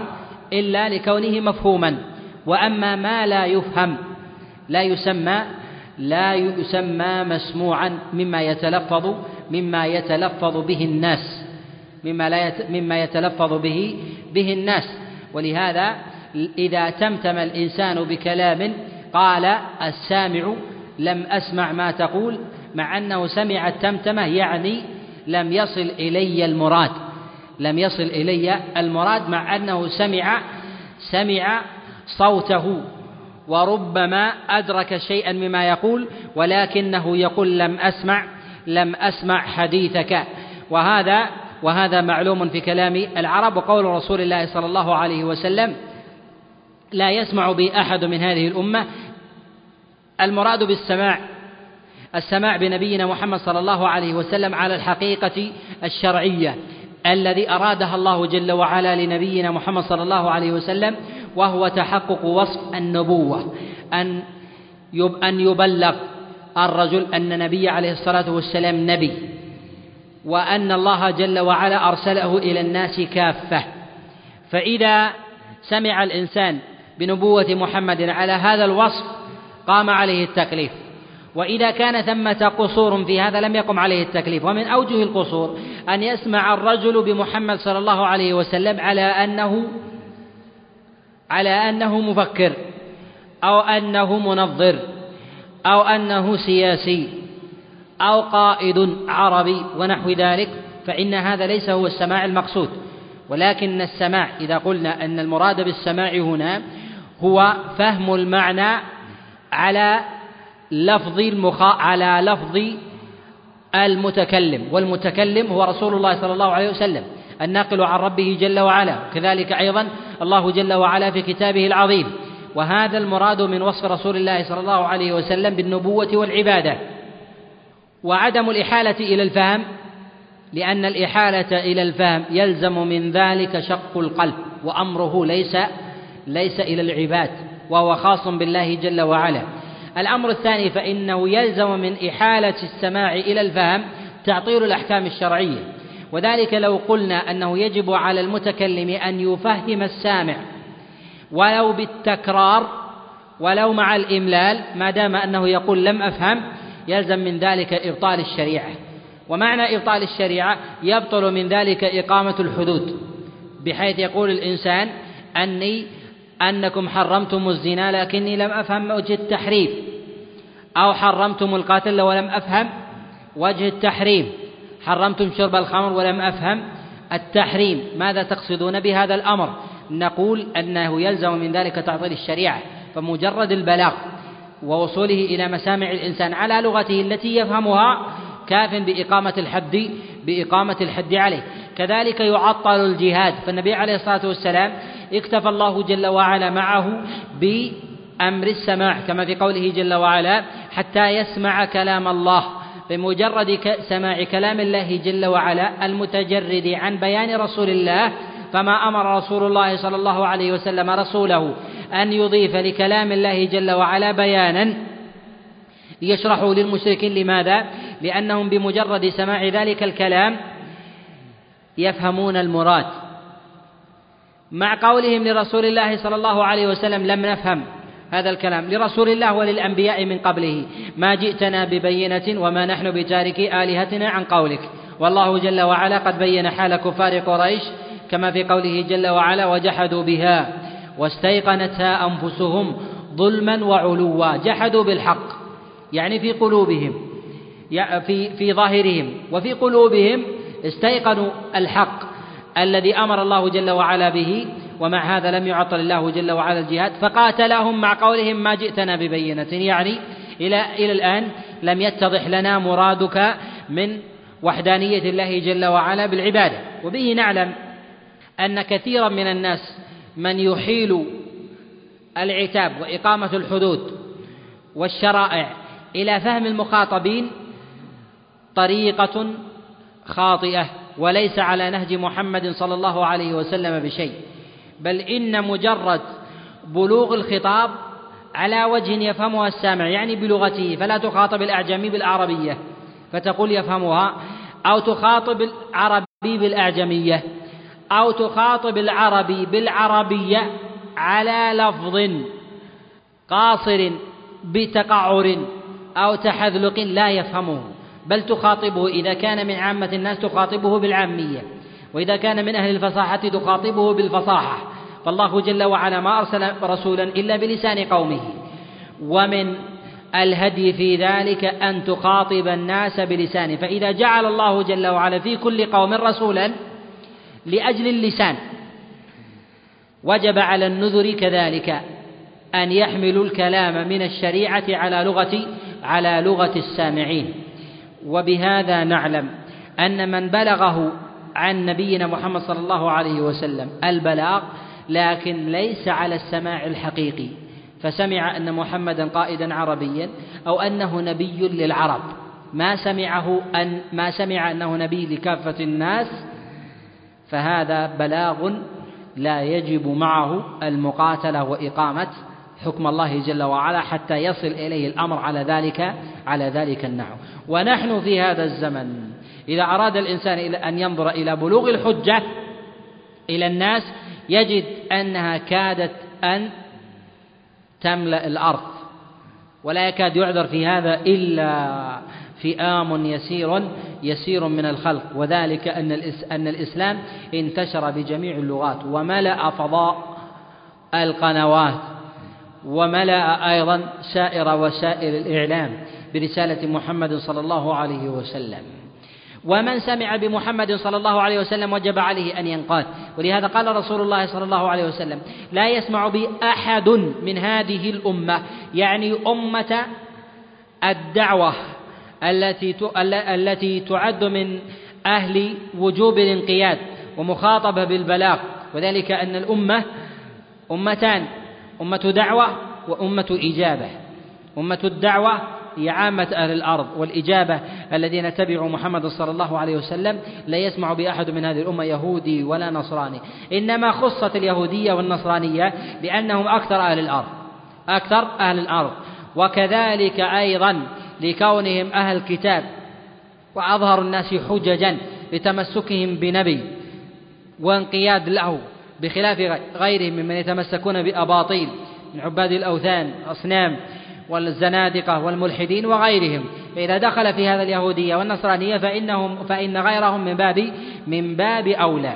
إلا لكونه مفهوما. وأما ما لا يفهم لا يسمى لا يسمى مسموعا مما يتلفظ مما يتلفظ به الناس مما لا يت مما يتلفظ به به الناس. ولهذا إذا تمتم الإنسان بكلام قال السامع لم أسمع ما تقول مع أنه سمع التمتمة يعني لم يصل إلي المراد. لم يصل إلي المراد مع أنه سمع سمع صوته وربما أدرك شيئا مما يقول ولكنه يقول لم أسمع لم أسمع حديثك. وهذا وهذا معلوم في كلام العرب وقول رسول الله صلى الله عليه وسلم لا يسمع بي أحد من هذه الأمة. المراد بالسماع السماع بنبينا محمد صلى الله عليه وسلم على الحقيقة الشرعية. الذي أرادها الله جل وعلا لنبينا محمد صلى الله عليه وسلم وهو تحقق وصف النبوة أن أن يبلغ الرجل أن النبي عليه الصلاة والسلام نبي وأن الله جل وعلا أرسله إلى الناس كافة. فإذا سمع الإنسان بنبوة محمد على هذا الوصف قام عليه التكليف. وإذا كان ثمة قصور في هذا لم يقم عليه التكليف. ومن أوجه القصور أن يسمع الرجل بمحمد صلى الله عليه وسلم على أنه على أنه مفكر أو أنه منظر أو أنه سياسي أو قائد عربي ونحو ذلك فإن هذا ليس هو السماع المقصود. ولكن السماع إذا قلنا أن المراد بالسماع هنا هو فهم المعنى على لفظ المخا على لفظ المتكلم. والمتكلم هو رسول الله صلى الله عليه وسلم الناقل عن ربه جل وعلا. كذلك أيضا الله جل وعلا في كتابه العظيم. وهذا المراد من وصف رسول الله صلى الله عليه وسلم بالنبوة والعبادة. وعدم الإحالة إلى الفهم لأن الإحالة إلى الفهم يلزم من ذلك شق القلب وأمره ليس ليس إلى العباد وهو خاص بالله جل وعلا. الأمر الثاني فإنه يلزم من إحالة السماع إلى الفهم تعطيل الأحكام الشرعية. وذلك لو قلنا أنه يجب على المتكلم أن يفهم السامع. ولو بالتكرار ولو مع الإملال ما دام أنه يقول لم أفهم يلزم من ذلك إبطال الشريعة. ومعنى إبطال الشريعة يبطل من ذلك إقامة الحدود بحيث يقول الإنسان أني أنكم حرمتم الزنا لكني لم أفهم وجه التحريم أو حرمتم القاتل ولم أفهم وجه التحريم. حرمتم شرب الخمر ولم أفهم التحريم. ماذا تقصدون بهذا الأمر؟ نقول أنه يلزم من ذلك تعطيل الشريعة فمجرد البلاغ ووصوله إلى مسامع الإنسان على لغته التي يفهمها كاف بإقامة الحد بإقامة الحد عليه. كذلك يعطل الجهاد. فالنبي عليه الصلاة والسلام اكتفى الله جل وعلا معه بأمر السماع كما في قوله جل وعلا حتى يسمع كلام الله. بمجرد سماع كلام الله جل وعلا المتجرد عن بيان رسول الله فما أمر رسول الله صلى الله عليه وسلم رسوله أن يضيف لكلام الله جل وعلا بيانا ليشرحوا للمشركين. لماذا؟ لأنهم بمجرد سماع ذلك الكلام يفهمون المراد. مع قولهم لرسول الله صلى الله عليه وسلم لم نفهم. هذا الكلام لرسول الله وللأنبياء من قبله. ما جئتنا ببينة وما نحن بتارك آلهتنا عن قولك. والله جل وعلا قد بين حال كفار قريش كما في قوله جل وعلا وجحدوا بها واستيقنتها أنفسهم ظلما وعلوا. جحدوا بالحق يعني في قلوبهم في في ظاهرهم وفي قلوبهم استيقنوا الحق الذي أمر الله جل وعلا به ومع هذا لم يعطل الله جل وعلا الجهاد فقاتلهم مع قولهم ما جئتنا ببينة. يعني إلى إلى الآن لم يتضح لنا مرادك من وحدانية الله جل وعلا بالعبادة. وبه نعلم أن كثيرا من الناس من يحيل العتاب وإقامة الحدود والشرائع إلى فهم المخاطبين طريقة خاطئة وليس على نهج محمد صلى الله عليه وسلم بشيء. بل إن مجرد بلوغ الخطاب على وجه يفهمها السامع يعني بلغته فلا تخاطب الأعجمي بالعربية فتقول يفهمها أو تخاطب العربي بالأعجمية أو تخاطب العربي بالعربية على لفظ قاصر بتقعر أو تحذلق لا يفهمه بل تخاطبه إذا كان من عامة الناس تخاطبه بالعامية. وإذا كان من أهل الفصاحة تخاطبه بالفصاحة. فالله جل وعلا ما أرسل رسولا إلا بلسان قومه. ومن الهدي في ذلك أن تخاطب الناس بلسانه فإذا جعل الله جل وعلا في كل قوم رسولا لأجل اللسان وجب على النذر كذلك أن يحملوا الكلام من الشريعة على لغة على لغة السامعين. وبهذا نعلم أن من بلغه عن نبينا محمد صلى الله عليه وسلم البلاغ لكن ليس على السماع الحقيقي. فسمع أن محمدا قائدا عربيا أو أنه نبي للعرب. ما سمعه أن ما سمع أنه نبي لكافة الناس فهذا بلاغ لا يجب معه المقاتلة وإقامة حكم الله جل وعلا حتى يصل إليه الأمر على ذلك على ذلك النحو. ونحن في هذا الزمن إذا أراد الإنسان أن ينظر إلى بلوغ الحجة إلى الناس يجد أنها كادت أن تملأ الأرض ولا يكاد يعذر في هذا إلا فئام يسير يسير من الخلق. وذلك أن أن الإسلام انتشر بجميع اللغات وملأ فضاء القنوات وملأ أيضا سائر وسائل الإعلام برسالة محمد صلى الله عليه وسلم. ومن سمع بمحمد صلى الله عليه وسلم وجب عليه أن ينقاد. ولهذا قال رسول الله صلى الله عليه وسلم لا يسمع بي أحد من هذه الأمة. يعني أمة الدعوة التي التي تعد من أهل وجوب الانقياد ومخاطبة بالبلاغ. وذلك أن الأمة أمتان أمة دعوة وأمة إجابة. أمة الدعوة عامة أهل الأرض والإجابة الذين تبعوا محمد صلى الله عليه وسلم لا يسمع بأحد من هذه الأمة يهودي ولا نصراني. إنما خصت اليهودية والنصرانية لأنهم أكثر أهل الأرض أكثر أهل الأرض. وكذلك أيضا لكونهم أهل كتاب وأظهر الناس حججا لتمسكهم بنبي وانقياد له بخلاف غيرهم ممن يتمسكون بأباطيل من عباد الأوثان الأصنام والزنادقة والملحدين وغيرهم. فإذا دخل في هذا اليهودية والنصرانية فإنهم فإن غيرهم من باب من باب أولى.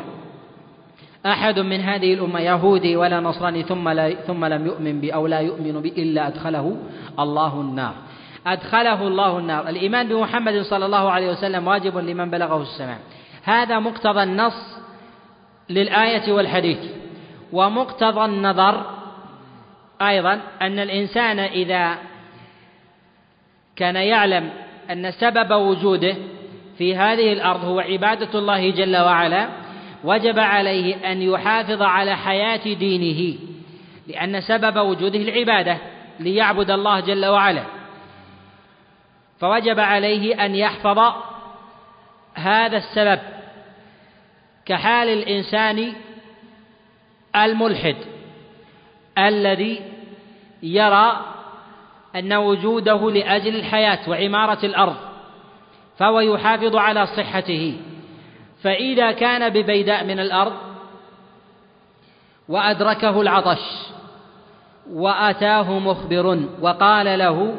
أحد من هذه الأمة يهودي ولا نصراني ثم لا ثم لم يؤمن بي أو لا يؤمن بي إلا أدخله الله النار. أدخله الله النار. الإيمان بمحمد صلى الله عليه وسلم واجب لمن بلغه السماع هذا مقتضى النص للآية والحديث. ومقتضى النظر أيضا أن الإنسان إذا كان يعلم أن سبب وجوده في هذه الأرض هو عبادة الله جل وعلا وجب عليه أن يحافظ على حياة دينه لأن سبب وجوده العبادة ليعبد الله جل وعلا. فوجب عليه أن يحفظ هذا السبب كحال الإنسان الملحد. الذي يرى أن وجوده لأجل الحياة وعمارة الأرض فهو يحافظ على صحته. فإذا كان ببيداء من الأرض وأدركه العطش وأتاه مخبر وقال له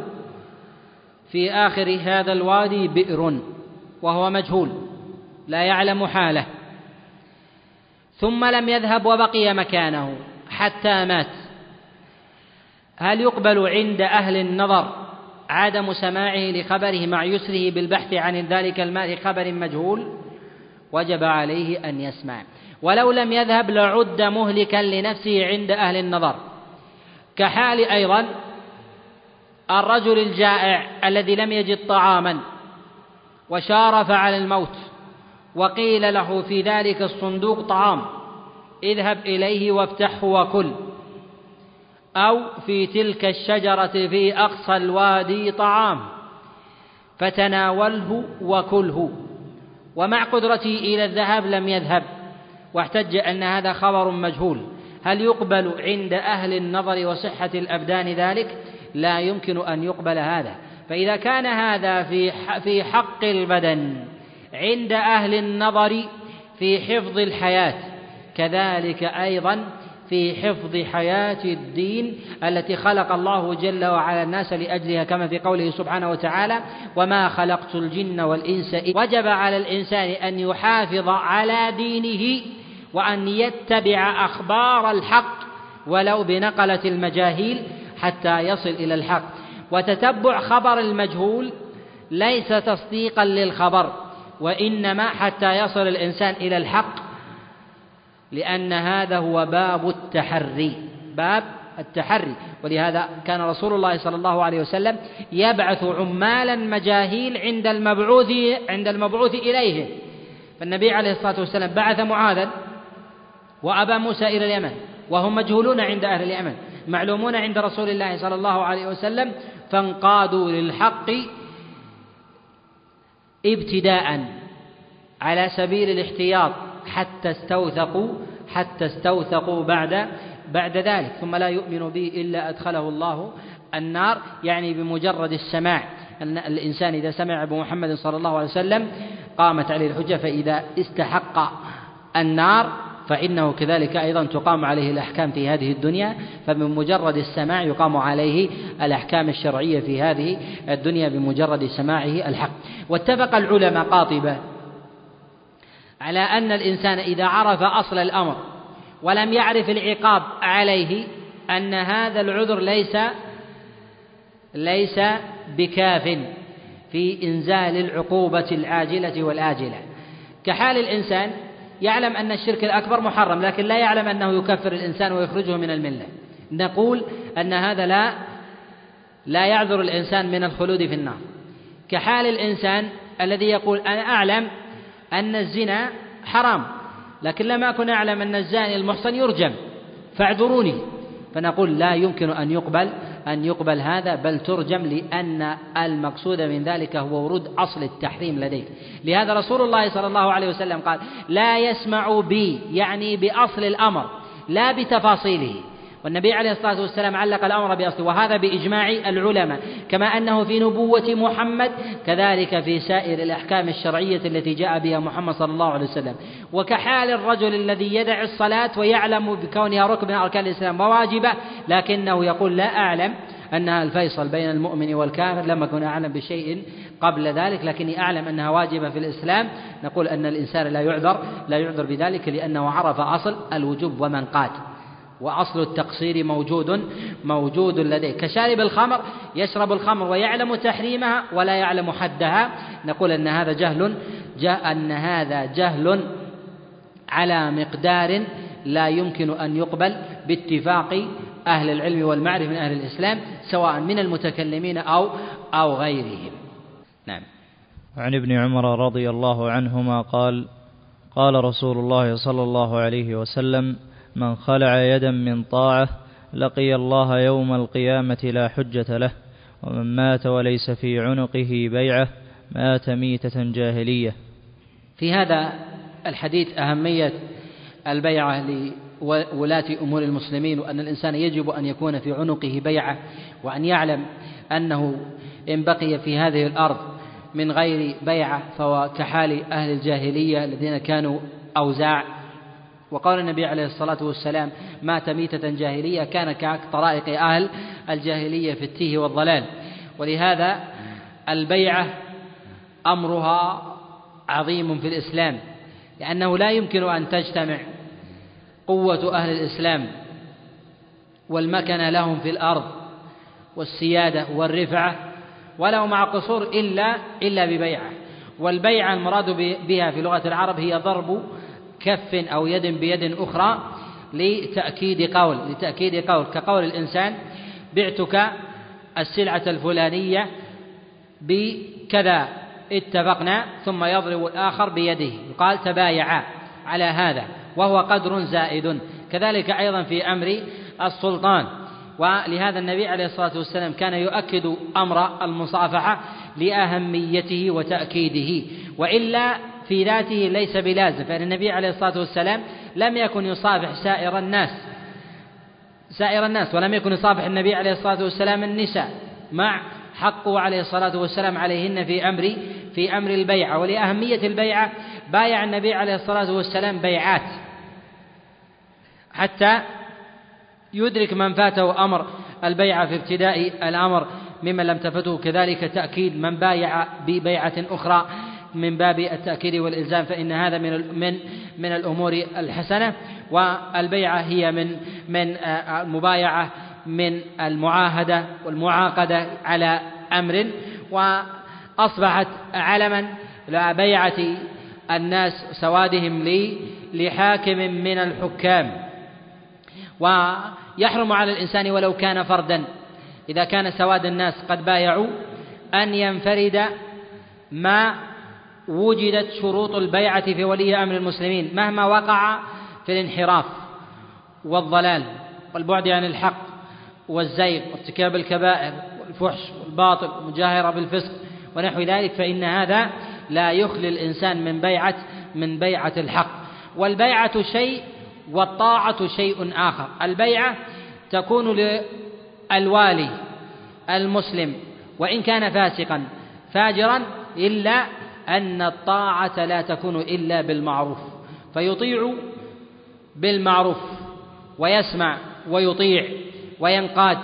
في آخر هذا الوادي بئر وهو مجهول لا يعلم حاله. ثم لم يذهب وبقي مكانه حتى مات. هل يقبل عند أهل النظر عدم سماعه لخبره مع يسره بالبحث عن ذلك الماء خبر مجهول؟ وجب عليه أن يسمع. ولو لم يذهب لعد مهلكا لنفسه عند أهل النظر. كحال أيضا الرجل الجائع الذي لم يجد طعاما وشارف على الموت وقيل له في ذلك الصندوق طعام اذهب إليه وافتحه وكل. أو في تلك الشجرة في أقصى الوادي طعام فتناوله وكله. ومع قدرته إلى الذهاب لم يذهب واحتج أن هذا خبر مجهول. هل يقبل عند أهل النظر وصحة الأبدان ذلك؟ لا يمكن أن يقبل هذا. فإذا كان هذا في في حق البدن عند أهل النظر في حفظ الحياة كذلك أيضا في حفظ حياة الدين التي خلق الله جل وعلا الناس لأجلها كما في قوله سبحانه وتعالى وما خلقت الجن والإنس وجب على الإنسان أن يحافظ على دينه وأن يتبع أخبار الحق ولو بنقلة المجاهيل حتى يصل إلى الحق. وتتبع خبر المجهول ليس تصديقا للخبر وإنما حتى يصل الإنسان إلى الحق لأن هذا هو باب التحري باب التحري. ولهذا كان رسول الله صلى الله عليه وسلم يبعث عمالا مجاهيل عند المبعوث عند المبعوث إليه. فالنبي عليه الصلاة والسلام بعث معاذا وأبا موسى إلى اليمن وهم مجهولون عند أهل اليمن معلومون عند رسول الله صلى الله عليه وسلم فانقادوا للحق ابتداء على سبيل الاحتياط. حتى استوثقوا حتى استوثقوا بعد بعد ذلك ثم لا يؤمن به إلا أدخله الله النار يعني بمجرد السماع. أن الإنسان إذا سمع بمحمد صلى الله عليه وسلم قامت عليه الحجة فإذا استحق النار فإنه كذلك أيضا تقام عليه الأحكام في هذه الدنيا فبمجرد السماع يقام عليه الأحكام الشرعية في هذه الدنيا بمجرد سماعه الحق. واتفق العلماء قاطبة على أن الإنسان إذا عرف أصل الأمر ولم يعرف العقاب عليه أن هذا العذر ليس ليس بكاف في إنزال العقوبة العاجلة والآجلة. كحال الإنسان يعلم أن الشرك الأكبر محرم لكن لا يعلم أنه يكفر الإنسان ويخرجه من الملة. نقول أن هذا لا لا يعذر الإنسان من الخلود في النار. كحال الإنسان الذي يقول أنا أعلم أن الزنا حرام لكن لم أكن أعلم أن الزاني المحصن يرجم فاعذروني. فنقول لا يمكن أن يقبل أن يقبل هذا بل ترجم لأن المقصود من ذلك هو ورود أصل التحريم لديك لهذا رسول الله صلى الله عليه وسلم قال لا يسمع بي يعني بأصل الأمر لا بتفاصيله. والنبي عليه الصلاة والسلام علق الأمر بأصله وهذا بإجماع العلماء كما أنه في نبوة محمد كذلك في سائر الأحكام الشرعية التي جاء بها محمد صلى الله عليه وسلم. وكحال الرجل الذي يدع الصلاة ويعلم بكونها ركن من أركان الإسلام وواجبة لكنه يقول لا أعلم أنها الفيصل بين المؤمن والكافر لم أكن أعلم بشيء قبل ذلك لكني أعلم أنها واجبة في الإسلام. نقول أن الإنسان لا يعذر لا يعذر بذلك لأنه عرف أصل الوجوب ومن قاد وأصل التقصير موجود موجود لديه. كشارب الخمر يشرب الخمر ويعلم تحريمها ولا يعلم حدها. نقول أن هذا جهل أن هذا جهل على مقدار لا يمكن أن يقبل باتفاق أهل العلم والمعرفة من أهل الإسلام سواء من المتكلمين أو أو غيرهم. نعم. عن ابن عمر رضي الله عنهما قال قال رسول الله صلى الله عليه وسلم من خلع يدا من طاعة لقي الله يوم القيامة لا حجة له ومن مات وليس في عنقه بيعة مات ميتة جاهلية. في هذا الحديث أهمية البيعة لولاة أمور المسلمين وأن الإنسان يجب أن يكون في عنقه بيعة وأن يعلم أنه إن بقي في هذه الأرض من غير بيعة فهو كحال أهل الجاهلية الذين كانوا أوزاع. وقال النبي عليه الصلاة والسلام مات ميتة جاهلية كان كطرائق أهل الجاهلية في التيه والضلال. ولهذا البيعة أمرها عظيم في الإسلام لأنه لا يمكن أن تجتمع قوة أهل الإسلام والمكنة لهم في الأرض والسيادة والرفعة ولو مع قصور إلا إلا ببيعة. والبيعة المراد بها في لغة العرب هي ضرب كف أو يد بيد أخرى لتأكيد قول لتأكيد قول. كقول الإنسان بعتك السلعة الفلانية بكذا اتفقنا ثم يضرب الآخر بيده. يقال تبايعا على هذا وهو قدر زائد. كذلك أيضا في أمر السلطان. ولهذا النبي عليه الصلاة والسلام كان يؤكد أمر المصافحة لأهميته وتأكيده. وإلا في ذاته ليس بلازم فإن النبي عليه الصلاة والسلام لم يكن يصافح سائر الناس. سائر الناس ولم يكن يصافح النبي عليه الصلاة والسلام النساء. مع حقه عليه الصلاة والسلام عليهن في أمر في أمر البيعة. ولأهمية البيعة بايع النبي عليه الصلاة والسلام بيعات. حتى يدرك من فاته أمر البيعة في ابتداء الأمر ممن لم تفته كذلك تأكيد من بايع ببيعة أخرى. من باب التأكيد والإلزام فإن هذا من من من الأمور الحسنة والبيعة هي من من المبايعة من المعاهدة والمعاقدة على أمر وأصبحت علما لبيعة الناس سوادهم لي لحاكم من الحكام. ويحرم على الإنسان ولو كان فردا إذا كان سواد الناس قد بايعوا أن ينفرد ما وجدت شروط البيعة في ولي أمر المسلمين مهما وقع في الانحراف والضلال والبعد عن الحق والزيغ وارتكاب الكبائر والفحش والباطل والمجاهرة بالفسق ونحو ذلك فإن هذا لا يخلي الإنسان من بيعة من بيعة الحق. والبيعة شيء والطاعة شيء آخر. البيعة تكون للوالي المسلم وإن كان فاسقا فاجرا إلا أن الطاعة لا تكون إلا بالمعروف فيطيع بالمعروف ويسمع ويطيع وينقاد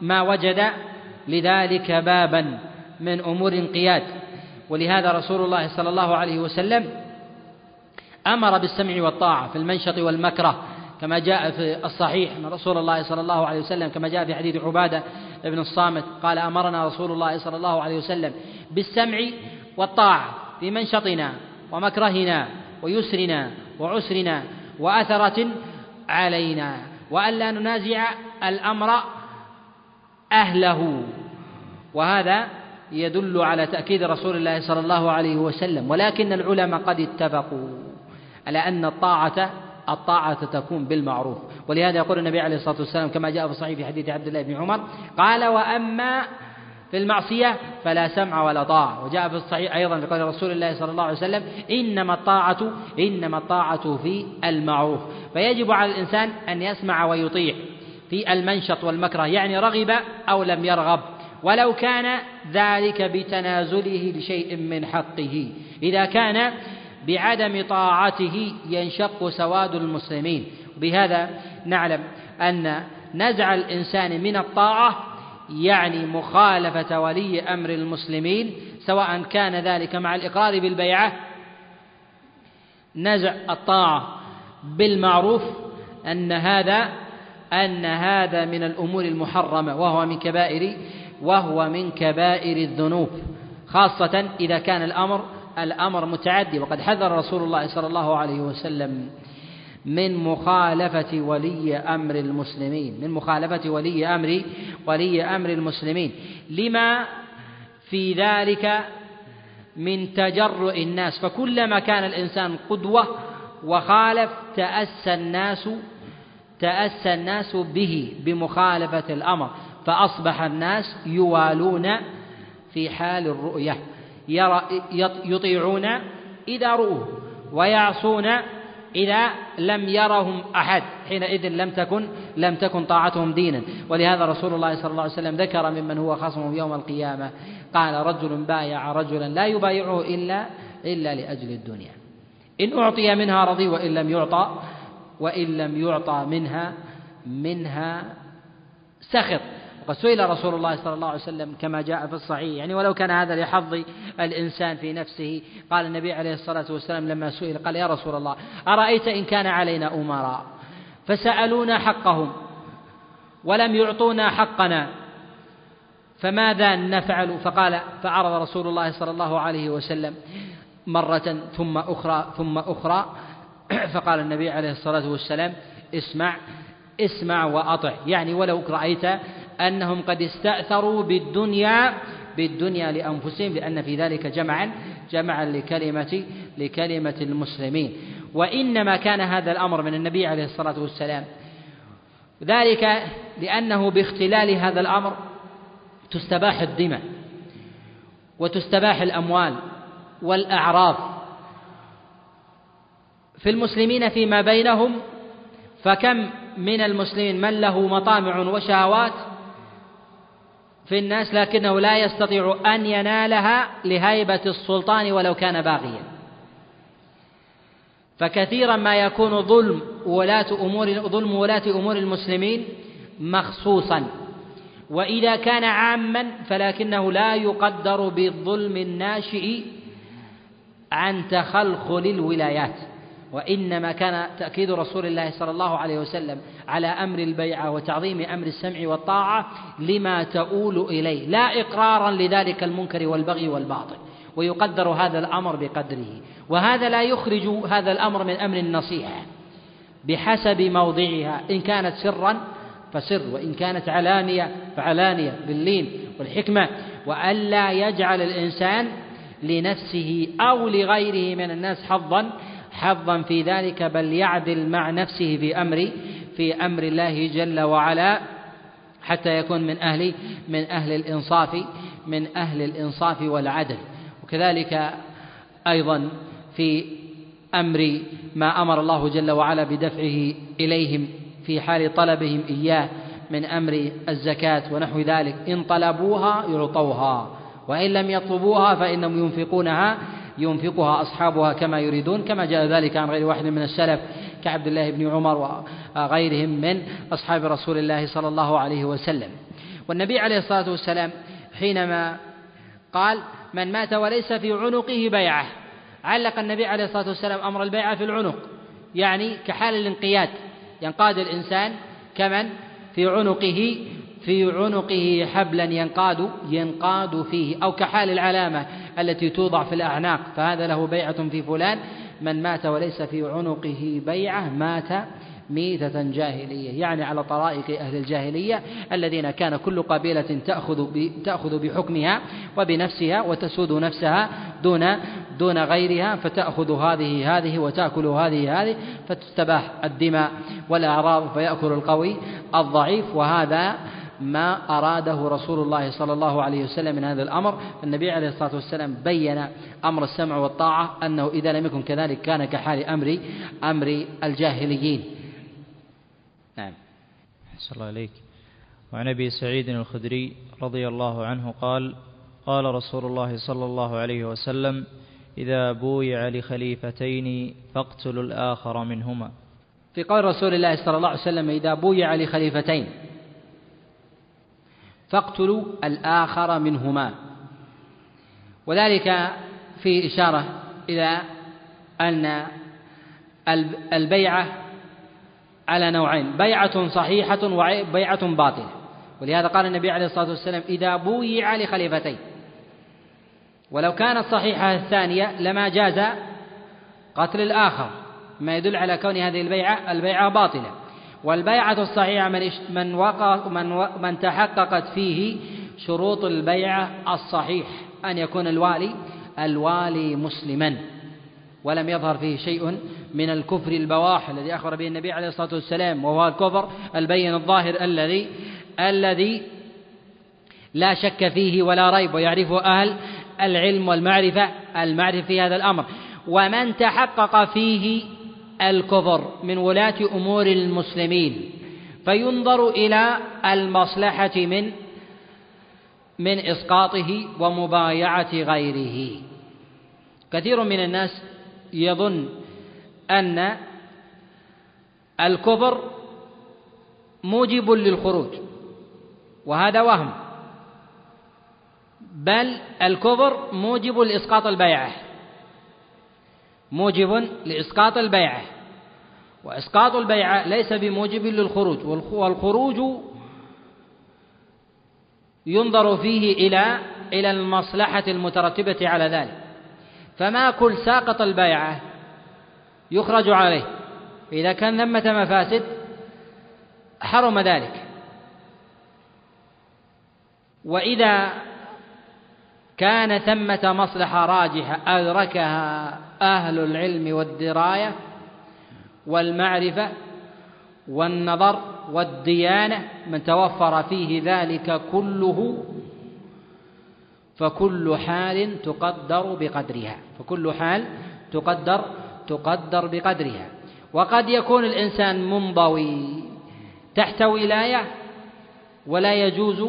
ما وجد لذلك بابا من أمور انقياد. ولهذا رسول الله صلى الله عليه وسلم أمر بالسمع والطاعة في المنشط والمكره كما جاء في الصحيح أن رسول الله صلى الله عليه وسلم كما جاء في حديث عبادة بن الصامت قال أمرنا رسول الله صلى الله عليه وسلم بالسمع والطاعة في منشطنا ومكرهنا ويسرنا وعسرنا واثره علينا والا ننازع الأمر أهله. وهذا يدل على تأكيد رسول الله صلى الله عليه وسلم. ولكن العلماء قد اتفقوا على أن الطاعة الطاعة تكون بالمعروف. ولهذا يقول النبي عليه الصلاة والسلام كما جاء في الصحيح في حديث عبد الله بن عمر قال وأما في المعصية فلا سمع ولا طاعة. وجاء في الصحيح أيضا في قول رسول الله صلى الله عليه وسلم إنما الطاعة إنما الطاعة في المعروف. فيجب على الإنسان أن يسمع ويطيع في المنشط والمكره يعني رغب أو لم يرغب. ولو كان ذلك بتنازله لشيء من حقه. إذا كان بعدم طاعته ينشق سواد المسلمين. بهذا نعلم أن نزع الإنسان من الطاعة يعني مخالفة ولي أمر المسلمين سواء كان ذلك مع الإقرار بالبيعة نزع الطاعة بالمعروف أن هذا أن هذا من الأمور المحرمة وهو من كبائر وهو من كبائر الذنوب. خاصة إذا كان الأمر الأمر متعدي وقد حذر رسول الله صلى الله عليه وسلم من مخالفة ولي أمر المسلمين من مخالفة ولي أمر ولي أمر المسلمين. لما في ذلك من تجرؤ الناس. فكلما كان الإنسان قدوة وخالف تأسى الناس تأسى الناس به بمخالفة الأمر. فأصبح الناس يوالون في حال الرؤية. يطيعون إذا رؤوه ويعصون إذا لم يرهم أحد حينئذ لم تكن لم تكن طاعتهم دينا. ولهذا رسول الله صلى الله عليه وسلم ذكر ممن هو خصمه يوم القيامة. قال رجل بايع رجلا لا يبايعه إلا إلا لأجل الدنيا. إن أعطي منها رضي وإن لم يعطى وإن لم يعطى منها منها سخط. وقد سئل رسول الله صلى الله عليه وسلم كما جاء في الصحيح يعني ولو كان هذا لحظ الإنسان في نفسه قال النبي عليه الصلاة والسلام لما سئل قال يا رسول الله أرأيت إن كان علينا أمراء؟ فسألونا حقهم ولم يعطونا حقنا فماذا نفعل؟ فقال فعرض رسول الله صلى الله عليه وسلم مرة ثم أخرى ثم أخرى فقال النبي عليه الصلاة والسلام اسمع اسمع وأطع يعني ولو رأيت أنهم قد استأثروا بالدنيا بالدنيا لأنفسهم لأن في ذلك جمعا جمعا لكلمة لكلمة المسلمين. وإنما كان هذا الأمر من النبي عليه الصلاة والسلام. ذلك لأنه باختلال هذا الأمر تستباح الدماء وتستباح الأموال والأعراض. في المسلمين فيما بينهم فكم من المسلمين من له مطامع وشهوات في الناس لكنه لا يستطيع أن ينالها لهيبة السلطان ولو كان باغيا. فكثيرا ما يكون ظلم ولاة أمور ظلم ولاة أمور المسلمين مخصوصا. وإذا كان عاما فلكنه لا يقدر بالظلم الناشئ عن تخلخل الولايات. وإنما كان تأكيد رسول الله صلى الله عليه وسلم على أمر البيعة وتعظيم أمر السمع والطاعة لما تؤول إليه لا إقرارا لذلك المنكر والبغي والباطل ويقدر هذا الأمر بقدره وهذا لا يخرج هذا الأمر من أمر النصيحة بحسب موضعها إن كانت سرا فسر وإن كانت علانية فعلانية باللين والحكمة وألا يجعل الإنسان لنفسه أو لغيره من الناس حظا حظا في ذلك بل يعدل مع نفسه في أمر في أمر الله جل وعلا حتى يكون من أهل من أهل الإنصاف من أهل الإنصاف والعدل. وكذلك أيضا في أمر ما أمر الله جل وعلا بدفعه إليهم في حال طلبهم إياه من أمر الزكاة ونحو ذلك. إن طلبوها يعطوها وإن لم يطلبوها فإنهم ينفقونها. ينفقها أصحابها كما يريدون كما جاء ذلك عن غير واحد من السلف كعبد الله بن عمر وغيرهم من أصحاب رسول الله صلى الله عليه وسلم. والنبي عليه الصلاة والسلام حينما قال من مات وليس في عنقه بيعة علق النبي عليه الصلاة والسلام أمر البيعة في العنق يعني كحال الانقياد ينقاد الإنسان كمن؟ في عنقه في عنقه حبلا ينقاد ينقاد فيه أو كحال العلامة التي توضع في الأعناق فهذا له بيعة في فلان من مات وليس في عنقه بيعة مات ميتة جاهلية يعني على طرائق أهل الجاهلية الذين كان كل قبيلة تأخذ تأخذ بحكمها وبنفسها وتسود نفسها دون دون غيرها فتأخذ هذه هذه وتأكل هذه هذه فتستباح الدماء والأعراض فيأكل القوي الضعيف وهذا ما أراده رسول الله صلى الله عليه وسلم من هذا الأمر. النبي عليه الصلاة والسلام بين أمر السمع والطاعة أنه إذا لم يكن كذلك كان كحال أمر أمر الجاهليين. نعم. أحسن الله عليك وعن أبي سعيد الخدري رضي الله عنه قال قال رسول الله صلى الله عليه وسلم إذا بويع لخليفتين فاقتلوا الآخر منهما. في قول رسول الله صلى الله عليه وسلم إذا بويع لخليفتين. فاقتلوا الآخر منهما. وذلك في إشارة إلى أن البيعة على نوعين بيعة صحيحة وبيعة باطلة. ولهذا قال النبي عليه الصلاة والسلام إذا بويع لخليفتين ولو كانت صحيحة الثانية لما جاز قتل الآخر. ما يدل على كون هذه البيعة البيعة باطلة. والبيعة الصحيحة من من وقع من من تحققت فيه شروط البيعة الصحيح أن يكون الوالي الوالي مسلما. ولم يظهر فيه شيء من الكفر البواح الذي أخبر به النبي عليه الصلاة والسلام وهو الكفر البين الظاهر الذي الذي لا شك فيه ولا ريب ويعرفه أهل العلم والمعرفة المعرفة في هذا الأمر. ومن تحقق فيه الكفر من ولاة أمور المسلمين فينظر إلى المصلحة من من إسقاطه ومبايعة غيره. كثير من الناس يظن أن الكفر موجب للخروج وهذا وهم بل الكفر موجب لإسقاط البيعة. موجب لإسقاط البيعة وإسقاط البيعة ليس بموجب للخروج والخروج ينظر فيه إلى إلى المصلحة المترتبة على ذلك. فما كل ساقط البيعة يخرج عليه. إذا كان ثمة مفاسد حرم ذلك. وإذا كان ثمة مصلحة راجحة أدركها أهل العلم والدراية والمعرفة والنظر والديانة من توفر فيه ذلك كله فكل حال تقدر بقدرها فكل حال تقدر تقدر بقدرها. وقد يكون الإنسان منضوي تحت ولاية ولا يجوز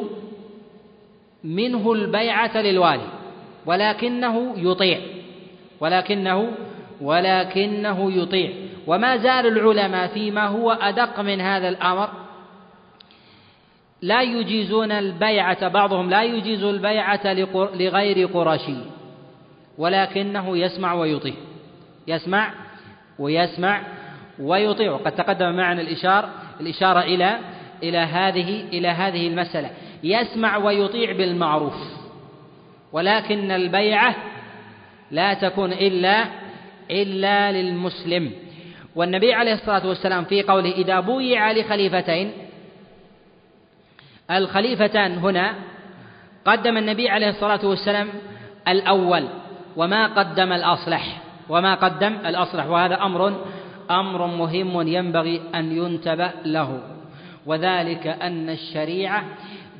منه البيعة للوالي ولكنه يطيع. ولكنه ولكنه يطيع. وما زال العلماء فيما هو أدق من هذا الأمر لا يجيزون البيعة بعضهم لا يجيز البيعة لغير قرشي ولكنه يسمع ويطيع. يسمع ويسمع ويطيع. وقد تقدم معنا الإشارة الإشارة إلى إلى هذه إلى هذه المسألة. يسمع ويطيع بالمعروف ولكن البيعة لا تكون إلا إلا للمسلم. والنبي عليه الصلاة والسلام في قوله إذا بويع لخليفتين الخليفتان هنا قدم النبي عليه الصلاة والسلام الأول وما قدم الأصلح وما قدم الأصلح وهذا أمر أمر مهم ينبغي أن ينتبه له. وذلك أن الشريعة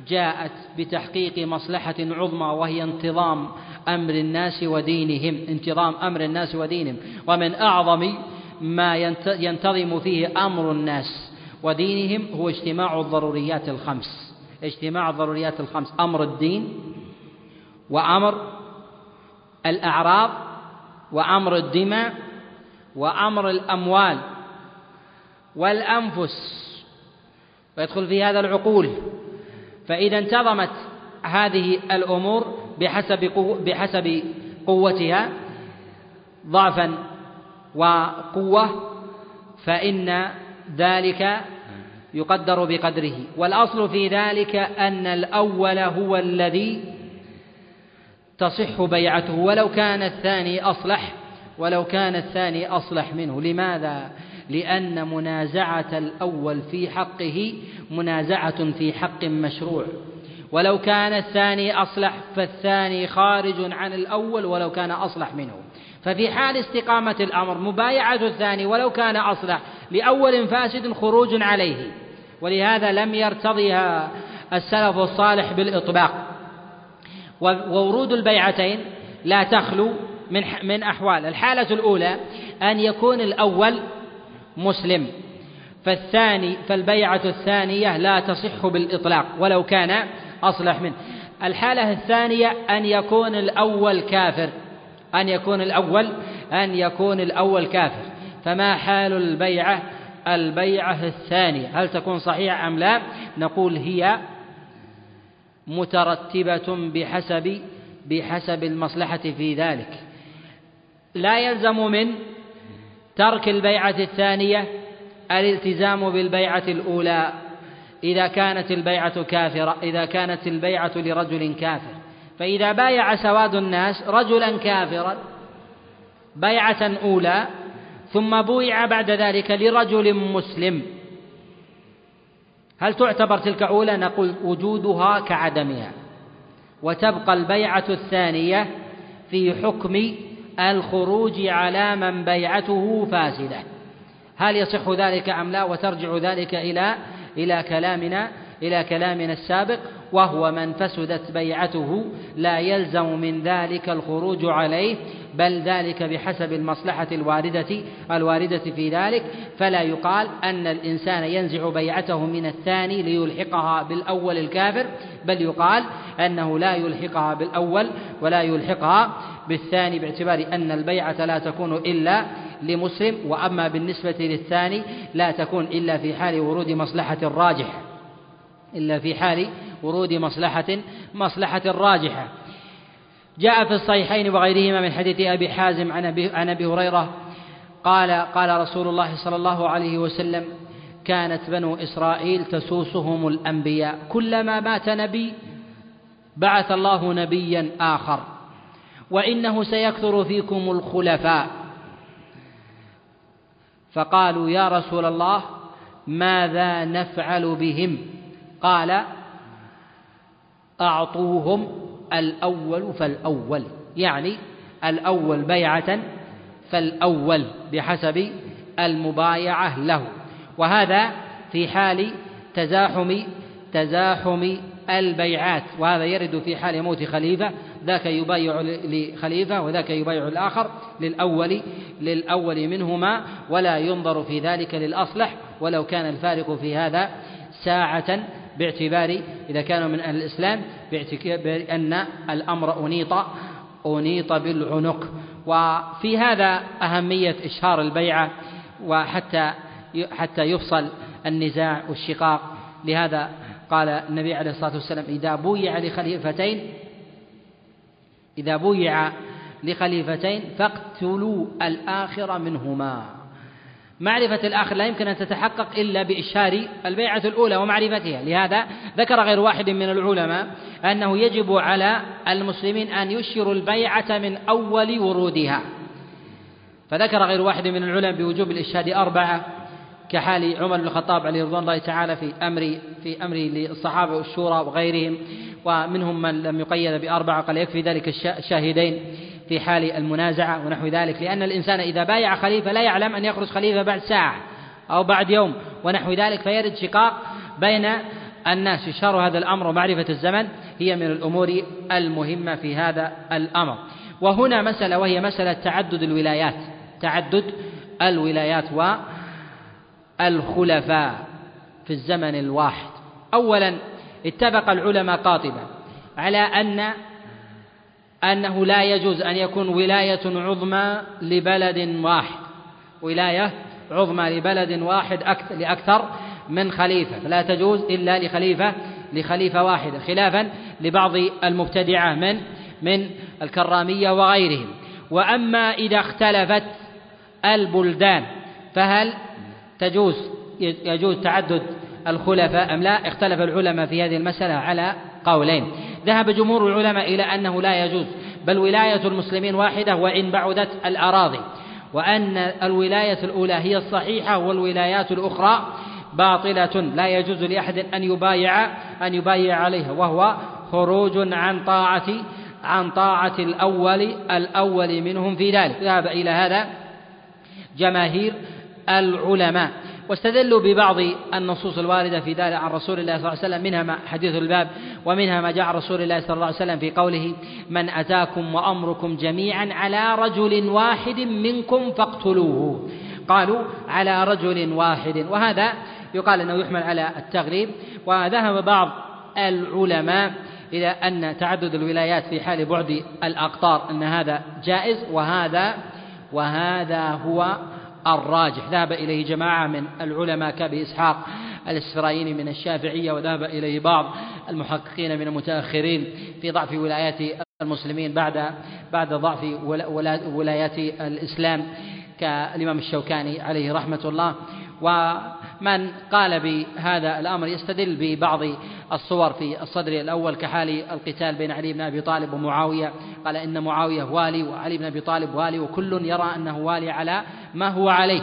جاءت بتحقيق مصلحة عظمى وهي انتظام أمر الناس ودينهم انتظام أمر الناس ودينهم. ومن أعظم ما ينتظم فيه أمر الناس ودينهم هو اجتماع الضروريات الخمس. اجتماع الضروريات الخمس أمر الدين وأمر الأعراض وأمر الدماء وأمر الأموال والأنفس. ويدخل في هذا العقول. فإذا انتظمت هذه الأمور بحسب بحسب قوتها ضعفا وقوة فإن ذلك يقدر بقدره. والأصل في ذلك أن الأول هو الذي تصح بيعته. ولو كان الثاني أصلح ولو كان الثاني أصلح منه. لماذا؟ لأن منازعة الأول في حقه منازعة في حق مشروع. ولو كان الثاني أصلح فالثاني خارج عن الأول ولو كان أصلح منه. ففي حال استقامة الأمر مبايعة الثاني ولو كان أصلح لأول فاسد خروج عليه. ولهذا لم يرتضيها السلف الصالح بالإطباق. وورود البيعتين لا تخلو من من أحوال. الحالة الأولى أن يكون الأول مسلم فالثاني فالبيعة الثانية لا تصح بالإطلاق. ولو كان أصلح منه. الحالة الثانية أن يكون الأول كافر. أن يكون الأول أن يكون الأول كافر. فما حال البيعة؟ البيعة الثانية. هل تكون صحيحة أم لا؟ نقول هي مترتبة بحسب بحسب المصلحة في ذلك. لا يلزم من ترك البيعة الثانية الالتزام بالبيعة الأولى. إذا كانت البيعة كافرة إذا كانت البيعة لرجل كافر. فإذا بايع سواد الناس رجلا كافرا بيعة أولى ثم بويع بعد ذلك لرجل مسلم. هل تعتبر تلك أولى؟ نقول وجودها كعدمها. وتبقى البيعة الثانية في حكم الخروج على من بيعته فاسدة. هل يصح ذلك أم لا؟ وترجع ذلك إلى إلى كلامنا إلى كلامنا السابق وهو من فسدت بيعته لا يلزم من ذلك الخروج عليه بل ذلك بحسب المصلحة الواردة الواردة في ذلك فلا يقال أن الإنسان ينزع بيعته من الثاني ليلحقها بالأول الكافر بل يقال أنه لا يلحقها بالأول ولا يلحقها بالثاني باعتبار أن البيعة لا تكون إلا لمسلم وأما بالنسبة للثاني لا تكون إلا في حال ورود مصلحة راجحة إلا في حال ورود مصلحة مصلحة راجحة. جاء في الصحيحين وغيرهما من حديث أبي حازم عن أبي, هريرة قال قال رسول الله صلى الله عليه وسلم كانت بنو إسرائيل تسوسهم الأنبياء. كلما مات نبي بعث الله نبيا آخر. وإنه سيكثر فيكم الخلفاء. فقالوا يا رسول الله ماذا نفعل بهم؟ قال أعطوهم الأول فالأول يعني الأول بيعة فالأول بحسب المبايعة له وهذا في حال تزاحم تزاحم البيعات وهذا يرد في حال موت خليفة ذاك يبايع لخليفة وذاك يبايع الآخر للأول للأول منهما ولا ينظر في ذلك للأصلح. ولو كان الفارق في هذا ساعة باعتبار إذا كانوا من أهل الإسلام باعتبار أن الأمر أنيط أنيط بالعنق. وفي هذا أهمية إشهار البيعة وحتى حتى يفصل النزاع والشقاق. لهذا قال النبي عليه الصلاة والسلام إذا بويع لخليفتين إذا بويع لخليفتين فاقتلوا الآخر منهما. معرفة الآخر لا يمكن أن تتحقق إلا بإشهار البيعة الأولى ومعرفتها. لهذا ذكر غير واحد من العلماء أنه يجب على المسلمين أن يشهروا البيعة من أول ورودها. فذكر غير واحد من العلماء بوجوب الإشهاد أربعة كحال عمر بن الخطاب عليه رضوان الله تعالى في أمر في أمر للصحابة والشورى وغيرهم ومنهم من لم يقيد بأربعة قال يكفي ذلك الشاهدين في حال المنازعة ونحو ذلك لأن الإنسان إذا بايع خليفة لا يعلم أن يخرج خليفة بعد ساعة أو بعد يوم ونحو ذلك فيرد شقاق بين الناس. إشهار هذا الأمر ومعرفة الزمن هي من الأمور المهمة في هذا الأمر. وهنا مسألة وهي مسألة تعدد الولايات تعدد الولايات والخلفاء في الزمن الواحد. أولا اتفق العلماء قاطبة على أن أنه لا يجوز أن يكون ولاية عظمى لبلد واحد. ولاية عظمى لبلد واحد أكثر لأكثر من خليفة. فلا تجوز إلا لخليفة لخليفة واحدة خلافا لبعض المبتدعة من من الكرامية وغيرهم. وأما إذا اختلفت البلدان فهل تجوز يجوز تعدد الخلفاء أم لا؟ اختلف العلماء في هذه المسألة على قولين. ذهب جمهور العلماء إلى أنه لا يجوز بل ولاية المسلمين واحدة وإن بعدت الأراضي وأن الولاية الأولى هي الصحيحة والولايات الأخرى باطلة لا يجوز لأحد أن يبايع أن يبايع عليها وهو خروج عن طاعة عن طاعة الأول الأول منهم في ذلك. ذهب إلى هذا جماهير العلماء. واستدلوا ببعض النصوص الواردة في ذلك عن رسول الله صلى الله عليه وسلم منها ما حديث الباب ومنها ما جاء رسول الله صلى الله عليه وسلم في قوله من أتاكم وأمركم جميعا على رجل واحد منكم فاقتلوه. قالوا على رجل واحد. وهذا يقال أنه يحمل على التغليب وذهب بعض العلماء إلى أن تعدد الولايات في حال بعد الأقطار أن هذا جائز وهذا وهذا هو الراجح. ذهب إليه جماعة من العلماء كأبي إسحاق الإسفرايني من الشافعية وذهب إليه بعض المحققين من المتأخرين في ضعف ولايات المسلمين بعد بعد ضعف ولايات الإسلام كالإمام الشوكاني عليه رحمة الله. ومن قال بهذا الأمر يستدل ببعض الصور في الصدر الأول كحال القتال بين علي بن أبي طالب ومعاوية. قال إن معاوية والي وعلي بن أبي طالب والي وكل يرى أنه والي على ما هو عليه.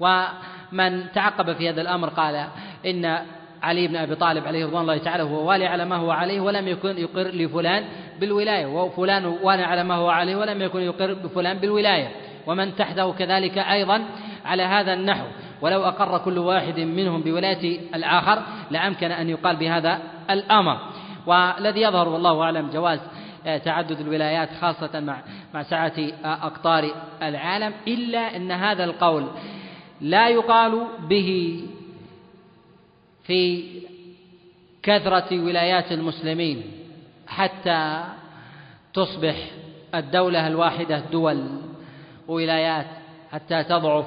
ومن تعقب في هذا الأمر قال إن علي بن أبي طالب عليه رضوان الله تعالى هو والي على ما هو عليه ولم يكن يقر لفلان بالولاية. وفلان والي على ما هو عليه ولم يكن يقر بفلان بالولاية. ومن تحته كذلك أيضا على هذا النحو. ولو أقر كل واحد منهم بولاية الآخر لأمكن أن يقال بهذا الأمر. والذي يظهر والله أعلم جواز آه، تعدد الولايات خاصة مع مع سعة آه، أقطار العالم إلا أن هذا القول لا يقال به في كثرة ولايات المسلمين حتى تصبح الدولة الواحدة دول وولايات حتى تضعف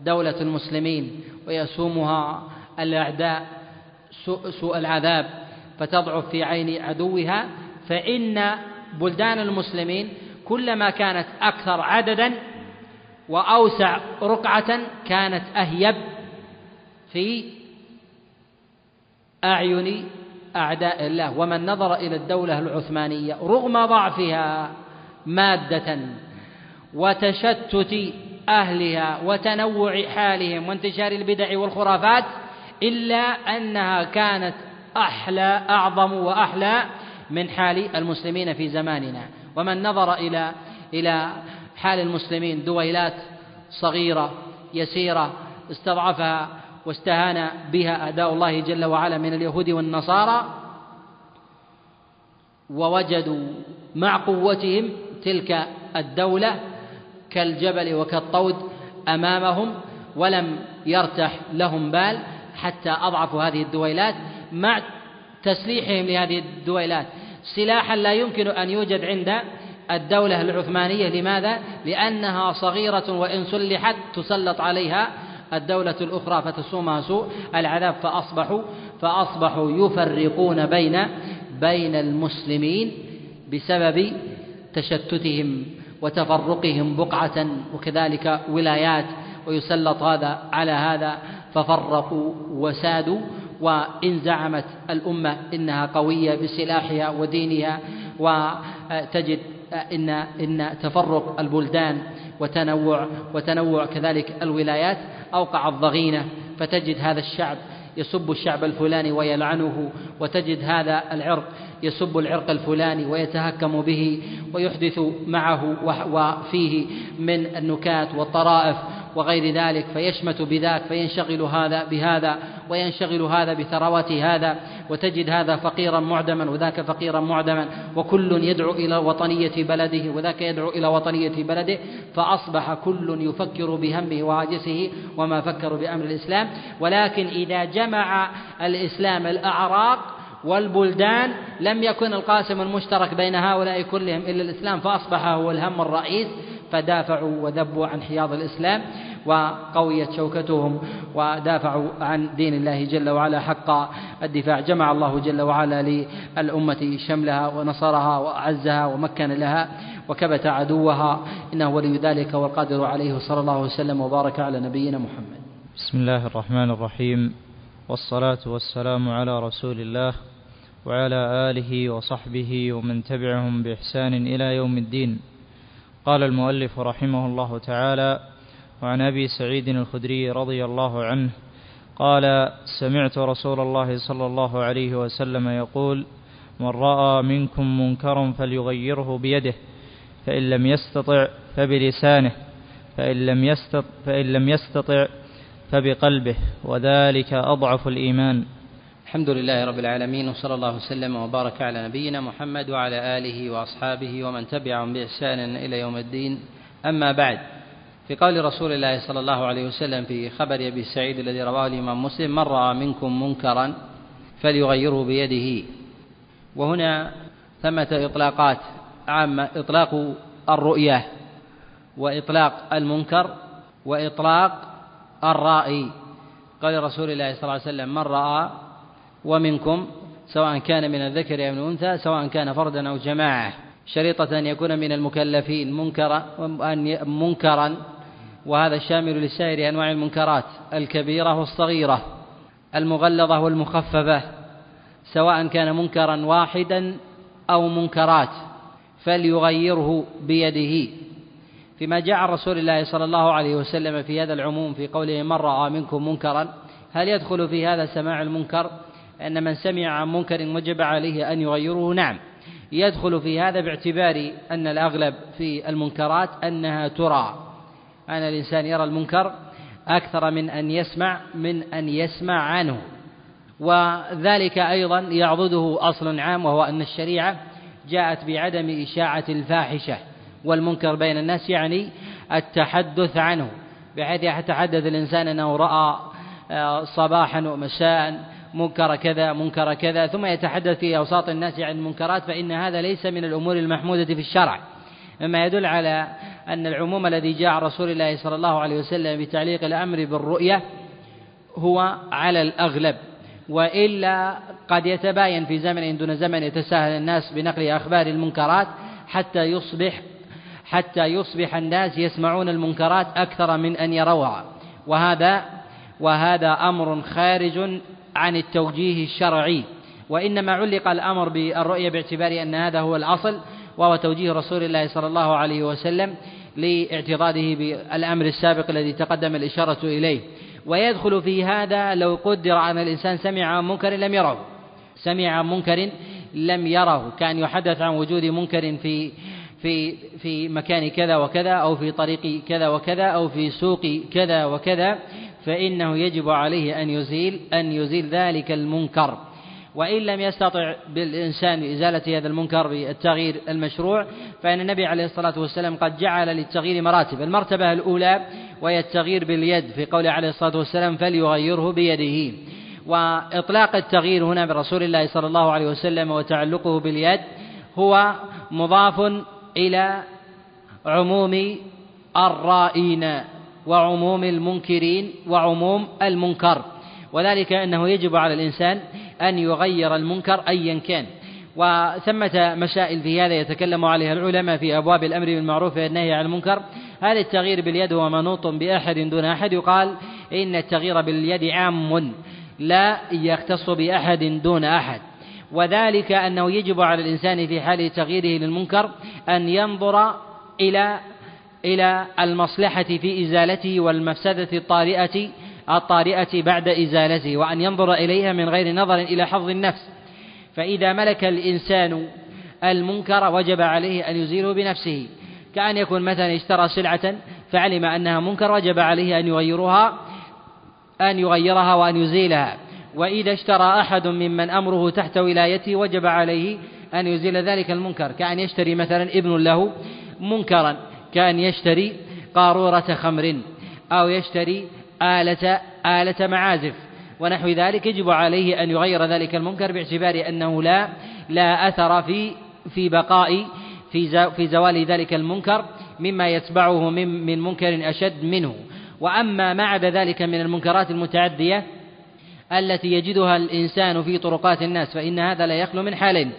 دولة المسلمين ويسومها الأعداء سوء العذاب فتضعف في عين عدوها. فإن بلدان المسلمين كلما كانت أكثر عددا وأوسع رقعة كانت أهيب في أعين أعداء الله. ومن نظر إلى الدولة العثمانية رغم ضعفها مادة وتشتت أهلها وتنوع حالهم وانتشار البدع والخرافات إلا أنها كانت أحلى أعظم وأحلى من حال المسلمين في زماننا. ومن نظر إلى إلى حال المسلمين دويلات صغيرة يسيرة استضعفها واستهان بها أعداء الله جل وعلا من اليهود والنصارى ووجدوا مع قوتهم تلك الدولة كالجبل وكالطود أمامهم ولم يرتح لهم بال حتى أضعفوا هذه الدويلات مع تسليحهم لهذه الدويلات. سلاحا لا يمكن أن يوجد عند الدولة العثمانية. لماذا؟ لأنها صغيرة وإن سلحت تسلط عليها الدولة الأخرى فتسومها سوء العذاب. فأصبحوا فأصبحوا يفرقون بين بين المسلمين بسبب تشتتهم. وتفرقهم بقعة وكذلك ولايات ويسلط هذا على هذا ففرقوا وسادوا وإن زعمت الأمة إنها قوية بسلاحها ودينها وتجد إن إن تفرق البلدان وتنوع وتنوع كذلك الولايات أوقع الضغينة فتجد هذا الشعب يسب الشعب الفلاني ويلعنه وتجد هذا العرق يسب العرق الفلاني ويتهكم به ويحدث معه وفيه من النكات والطرائف وغير ذلك فيشمت بذاك فينشغل هذا بهذا وينشغل هذا بثروات هذا وتجد هذا فقيرا معدما وذاك فقيرا معدما وكل يدعو إلى وطنية بلده وذاك يدعو إلى وطنية بلده فأصبح كل يفكر بهمه وهاجسه وما فكر بأمر الإسلام. ولكن إذا جمع الإسلام الأعراق والبلدان لم يكن القاسم المشترك بين هؤلاء كلهم إلا الإسلام فأصبح هو الهم الرئيس فدافعوا وذبوا عن حياض الإسلام وقويت شوكتهم ودافعوا عن دين الله جل وعلا حق الدفاع. جمع الله جل وعلا للأمة شملها ونصرها وأعزها ومكن لها وكبت عدوها. إنه ولي ذلك والقادر عليه. صلى الله وسلم وبارك على نبينا محمد. بسم الله الرحمن الرحيم. والصلاة والسلام على رسول الله وعلى آله وصحبه ومن تبعهم بإحسان إلى يوم الدين. قال المؤلف رحمه الله تعالى وعن أبي سعيد الخدري رضي الله عنه قال سمعت رسول الله صلى الله عليه وسلم يقول من رأى منكم منكرا فليغيره بيده فإن لم يستطع فبلسانه فإن لم يستطع, فإن لم يستطع فبقلبه وذلك أضعف الإيمان. الحمد لله رب العالمين وصلى الله وسلم وبارك على نبينا محمد وعلى آله وأصحابه ومن تبعهم بإحسان إلى يوم الدين. أما بعد في قول رسول الله صلى الله عليه وسلم في خبر أبي سعيد الذي رواه الإمام مسلم من رأى منكم منكرا فليغيره بيده. وهنا ثمة إطلاقات عامة إطلاق الرؤية وإطلاق المنكر وإطلاق الرائي قال رسول الله صلى الله عليه وسلم من رأى ومنكم سواء كان من الذكر أو من الأنثى سواء كان فردا أو جماعة. شريطة أن يكون من المكلفين منكرا منكرا. وهذا شامل لسائر أنواع المنكرات الكبيرة والصغيرة المغلظة والمخففة. سواء كان منكرا واحدا أو منكرات فليغيره بيده. فيما جاء عن رسول الله صلى الله عليه وسلم في هذا العموم في قوله من رأى منكم منكرا هل يدخل في هذا سماع المنكر؟ أن من سمع عن منكر وجب عليه أن يغيره نعم. يدخل في هذا باعتبار أن الأغلب في المنكرات أنها ترى. أن الإنسان يرى المنكر أكثر من أن يسمع من أن يسمع عنه. وذلك أيضا يعضده أصل عام وهو أن الشريعة جاءت بعدم إشاعة الفاحشة. والمنكر بين الناس يعني التحدث عنه بحيث يتحدث الإنسان أنه رأى آه، صباحا ومساء منكر كذا منكر كذا ثم يتحدث في أوساط الناس عن المنكرات فإن هذا ليس من الأمور المحمودة في الشرع. مما يدل على أن العموم الذي جاء رسول الله صلى الله عليه وسلم بتعليق الأمر بالرؤية هو على الأغلب. وإلا قد يتباين في زمن دون زمن يتساهل الناس بنقل أخبار المنكرات حتى يصبح حتى يصبح الناس يسمعون المنكرات أكثر من أن يروها وهذا وهذا أمر خارج عن التوجيه الشرعي وإنما علق الأمر بالرؤية باعتبار أن هذا هو الأصل وهو توجيه رسول الله صلى الله عليه وسلم لاعتضاده بالأمر السابق الذي تقدم الإشارة إليه. ويدخل في هذا لو قدر أن الإنسان سمع عن منكر لم يره. سمع عن منكر لم يره. كان يحدث عن وجود منكر في في في مكان كذا وكذا أو في طريق كذا وكذا أو في سوق كذا وكذا. فإنه يجب عليه أن يزيل أن يزيل ذلك المنكر. وإن لم يستطع بالإنسان إزالة هذا المنكر بالتغيير المشروع فإن النبي عليه الصلاة والسلام قد جعل للتغيير مراتب. المرتبة الأولى وهي التغيير باليد في قوله عليه الصلاة والسلام فليغيره بيده. وإطلاق التغيير هنا برسول الله صلى الله عليه وسلم وتعلقه باليد هو مضاف إلى عموم الرائين. وعموم المنكرين وعموم المنكر. وذلك أنه يجب على الإنسان أن يغير المنكر أيا كان. وثمة مسائل في هذا يتكلم عليها العلماء في أبواب الأمر بالمعروف والنهي عن المنكر. هل التغيير باليد هو منوط بأحد دون أحد؟ يقال إن التغيير باليد عام لا يختص بأحد دون أحد. وذلك أنه يجب على الإنسان في حال تغييره للمنكر أن ينظر إلى إلى المصلحة في إزالته والمفسدة الطارئة الطارئة بعد إزالته وأن ينظر إليها من غير نظر إلى حظ النفس. فإذا ملك الإنسان المنكر وجب عليه أن يزيله بنفسه. كأن يكون مثلا اشترى سلعة فعلم أنها منكر وجب عليه أن يغيرها أن يغيرها وأن يزيلها. وإذا اشترى أحد ممن أمره تحت ولايته وجب عليه أن يزيل ذلك المنكر. كأن يشتري مثلا ابن له منكرا. كأن يشتري قارورة خمر أو يشتري آلة آلة معازف. ونحو ذلك يجب عليه أن يغير ذلك المنكر باعتبار أنه لا لا أثر في في بقاء في في زوال ذلك المنكر مما يتبعه من من منكر أشد منه. وأما ما عدا ذلك من المنكرات المتعدية التي يجدها الإنسان في طرقات الناس فإن هذا لا يخلو من حالين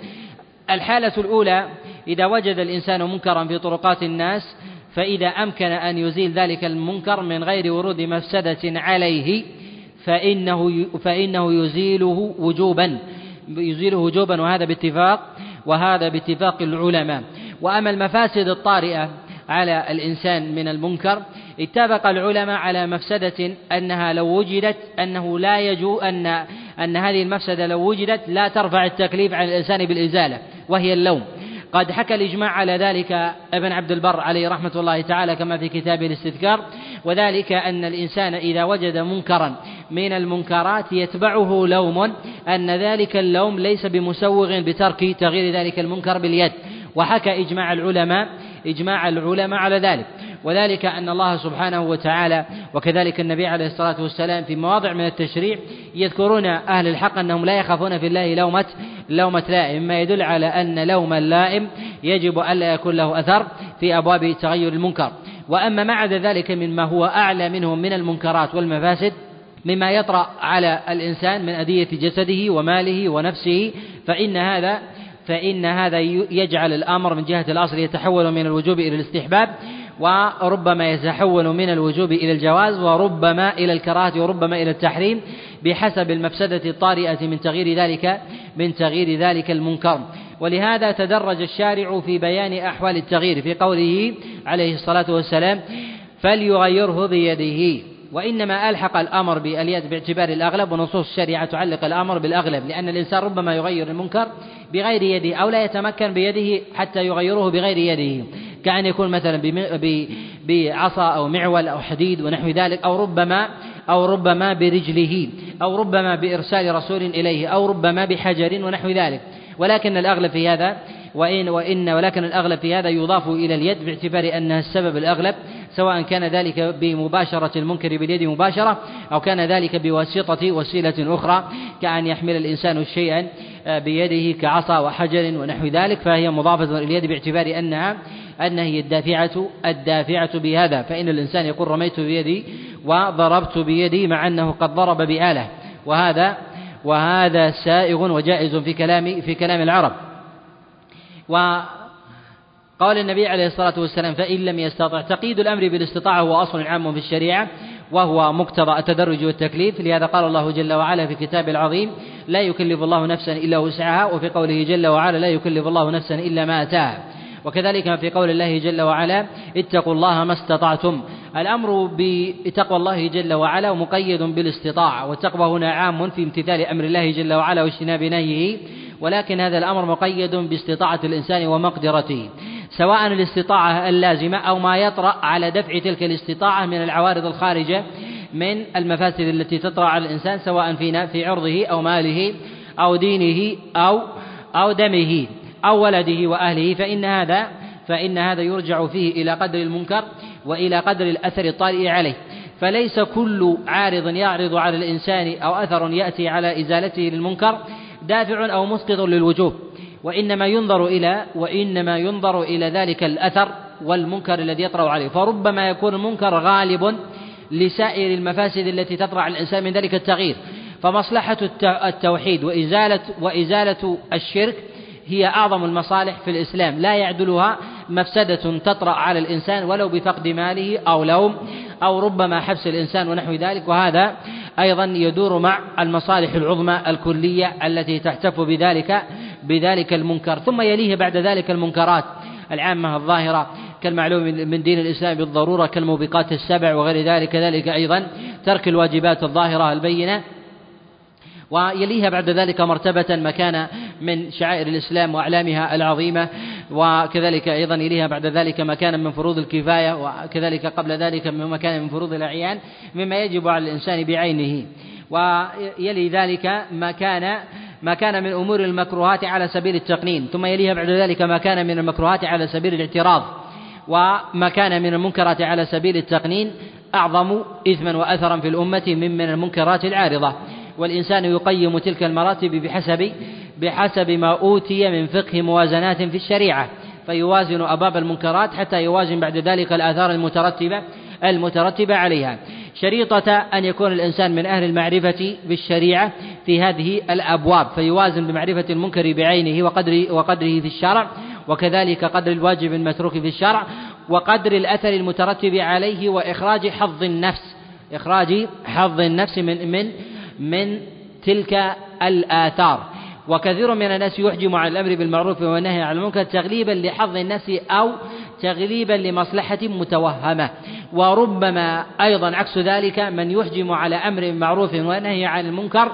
الحالة الأولى إذا وجد الإنسان منكرا في طرقات الناس فإذا أمكن أن يزيل ذلك المنكر من غير ورود مفسدة عليه فإنه فإنه يزيله وجوبا يزيله وجوبا وهذا باتفاق وهذا باتفاق العلماء. وأما المفاسد الطارئة على الإنسان من المنكر اتفق العلماء على مفسدة أنها لو وجدت أنه لا يجو أن أن هذه المفسدة لو وجدت لا ترفع التكليف عن الإنسان بالإزالة وهي اللوم. قد حكى الإجماع على ذلك ابن عبد البر عليه رحمة الله تعالى كما في كتابه الاستذكار وذلك أن الإنسان إذا وجد منكرا من المنكرات يتبعه لوم أن ذلك اللوم ليس بمسوغ بترك تغيير ذلك المنكر باليد. وحكى إجماع العلماء إجماع العلماء على ذلك. وذلك أن الله سبحانه وتعالى وكذلك النبي عليه الصلاة والسلام في مواضع من التشريع يذكرون أهل الحق أنهم لا يخافون في الله لومة لومة لائم ما يدل على أن لوم اللائم يجب ألا يكون له أثر في أبواب تغير المنكر. وأما ما عدا ذلك مما هو أعلى منه من المنكرات والمفاسد مما يطرأ على الإنسان من أذية جسده وماله ونفسه فإن هذا فإن هذا يجعل الأمر من جهة الأصل يتحول من الوجوب إلى الاستحباب. وربما يتحول من الوجوب إلى الجواز وربما إلى الكراهة وربما إلى التحريم بحسب المفسدة الطارئة من تغيير ذلك من تغيير ذلك المنكر. ولهذا تدرج الشارع في بيان أحوال التغيير في قوله عليه الصلاة والسلام فليغيره بيده. وإنما ألحق الأمر باليد باعتبار الأغلب ونصوص الشريعة تعلق الأمر بالأغلب لأن الإنسان ربما يغير المنكر بغير يده أو لا يتمكن بيده حتى يغيره بغير يده. كأن يكون مثلا بعصا أو معول أو حديد ونحو ذلك أو ربما أو ربما برجله أو ربما بإرسال رسول إليه أو ربما بحجر ونحو ذلك. ولكن الأغلب في هذا وإن وإن ولكن الأغلب في هذا يضاف إلى اليد باعتبار أنها السبب الأغلب سواء كان ذلك بمباشرة المنكر باليد مباشرة أو كان ذلك بواسطة وسيلة أخرى كأن يحمل الإنسان شيئا. بيده كعصا وحجر ونحو ذلك فهي مضافة إلى اليد باعتبار أنها أنها هي الدافعة الدافعة بهذا فإن الإنسان يقول رميت بيدي وضربت بيدي مع أنه قد ضرب بآلة وهذا وهذا سائغ وجائز في كلام في كلام العرب. وقال النبي عليه الصلاة والسلام فإن لم يستطع تقييد الأمر بالاستطاعة هو أصل عام في الشريعة وهو مقتضى التدرج والتكليف لهذا قال الله جل وعلا في كتابه العظيم لا يكلف الله نفسا إلا وسعها وفي قوله جل وعلا لا يكلف الله نفسا إلا ما أتاها وكذلك في قول الله جل وعلا اتقوا الله ما استطعتم الأمر بتقوى الله جل وعلا مقيد بالاستطاعة والتقوى هنا عام في امتثال أمر الله جل وعلا واجتناب نهيه ولكن هذا الأمر مقيد باستطاعة الإنسان ومقدرته. سواء الاستطاعة اللازمة أو ما يطرأ على دفع تلك الاستطاعة من العوارض الخارجة من المفاسد التي تطرأ على الإنسان سواء في في عرضه أو ماله أو دينه أو أو دمه أو ولده وأهله. فإن هذا فإن هذا يرجع فيه إلى قدر المنكر وإلى قدر الأثر الطارئ عليه. فليس كل عارض يعرض على الإنسان أو أثر يأتي على إزالته للمنكر دافع أو مسقط للوجوب. وإنما ينظر إلى وإنما ينظر إلى ذلك الأثر والمنكر الذي يطرأ عليه. فربما يكون المنكر غالب لسائر المفاسد التي تطرأ على الإنسان من ذلك التغيير. فمصلحة التوحيد وإزالة وإزالة الشرك هي أعظم المصالح في الإسلام. لا يعدلها مفسدة تطرأ على الإنسان ولو بفقد ماله أو لوم أو ربما حبس الإنسان ونحو ذلك. وهذا أيضا يدور مع المصالح العظمى الكلية التي تحتف بذلك بذلك المنكر ثم يليه بعد ذلك المنكرات العامة الظاهرة كالمعلوم من دين الإسلام بالضرورة كالموبقات السبع وغير ذلك كذلك أيضا ترك الواجبات الظاهرة البينة ويليها بعد ذلك مرتبة مكان من شعائر الإسلام وأعلامها العظيمة وكذلك أيضا يليها بعد ذلك مكانا من فروض الكفاية وكذلك قبل ذلك من مكان من فروض الأعيان مما يجب على الإنسان بعينه ويلي ذلك ما كان ما كان من أمور المكروهات على سبيل التقنين ثم يليها بعد ذلك ما كان من المكروهات على سبيل الاعتراض وما كان من المنكرات على سبيل التقنين أعظم إثما وأثرا في الأمة من من المنكرات العارضة. والإنسان يقيم تلك المراتب بحسب بحسب ما أوتي من فقه موازنات في الشريعة فيوازن أباب المنكرات حتى يوازن بعد ذلك الآثار المترتبة المترتبة عليها. شريطة أن يكون الإنسان من أهل المعرفة بالشريعة في هذه الأبواب فيوازن بمعرفة المنكر بعينه وقدر وقدره في الشرع وكذلك قدر الواجب المتروك في الشرع وقدر الأثر المترتب عليه وإخراج حظ النفس إخراج حظ النفس من من من تلك الآثار. وكثير من الناس يحجم على الأمر بالمعروف والنهي عن المنكر تغليبا لحظ النفس أو تغليبا لمصلحة متوهمة. وربما أيضا عكس ذلك من يحجم على أمر بالمعروف والنهي عن المنكر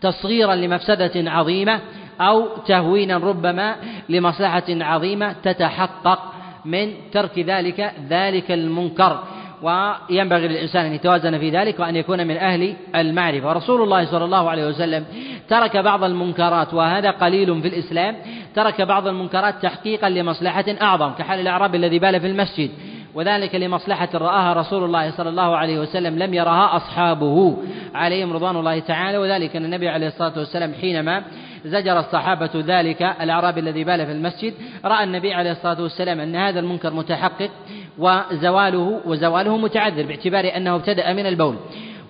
تصغيرا لمفسدة عظيمة أو تهوينا ربما لمصلحة عظيمة تتحقق من ترك ذلك ذلك المنكر. وينبغي للإنسان أن يتوازن في ذلك وأن يكون من أهل المعرفة. ورسول الله صلى الله عليه وسلم ترك بعض المنكرات وهذا قليل في الإسلام ترك بعض المنكرات تحقيقا لمصلحة أعظم كحال الأعرابي الذي بال في المسجد وذلك لمصلحة رآها رسول الله صلى الله عليه وسلم لم يرها أصحابه. عليهم رضوان الله تعالى وذلك أن النبي عليه الصلاة والسلام حينما زجر الصحابة ذلك الأعرابي الذي بال في المسجد رأى النبي عليه الصلاة والسلام أن هذا المنكر متحقق وزواله وزواله متعذر باعتبار أنه ابتدأ من البول.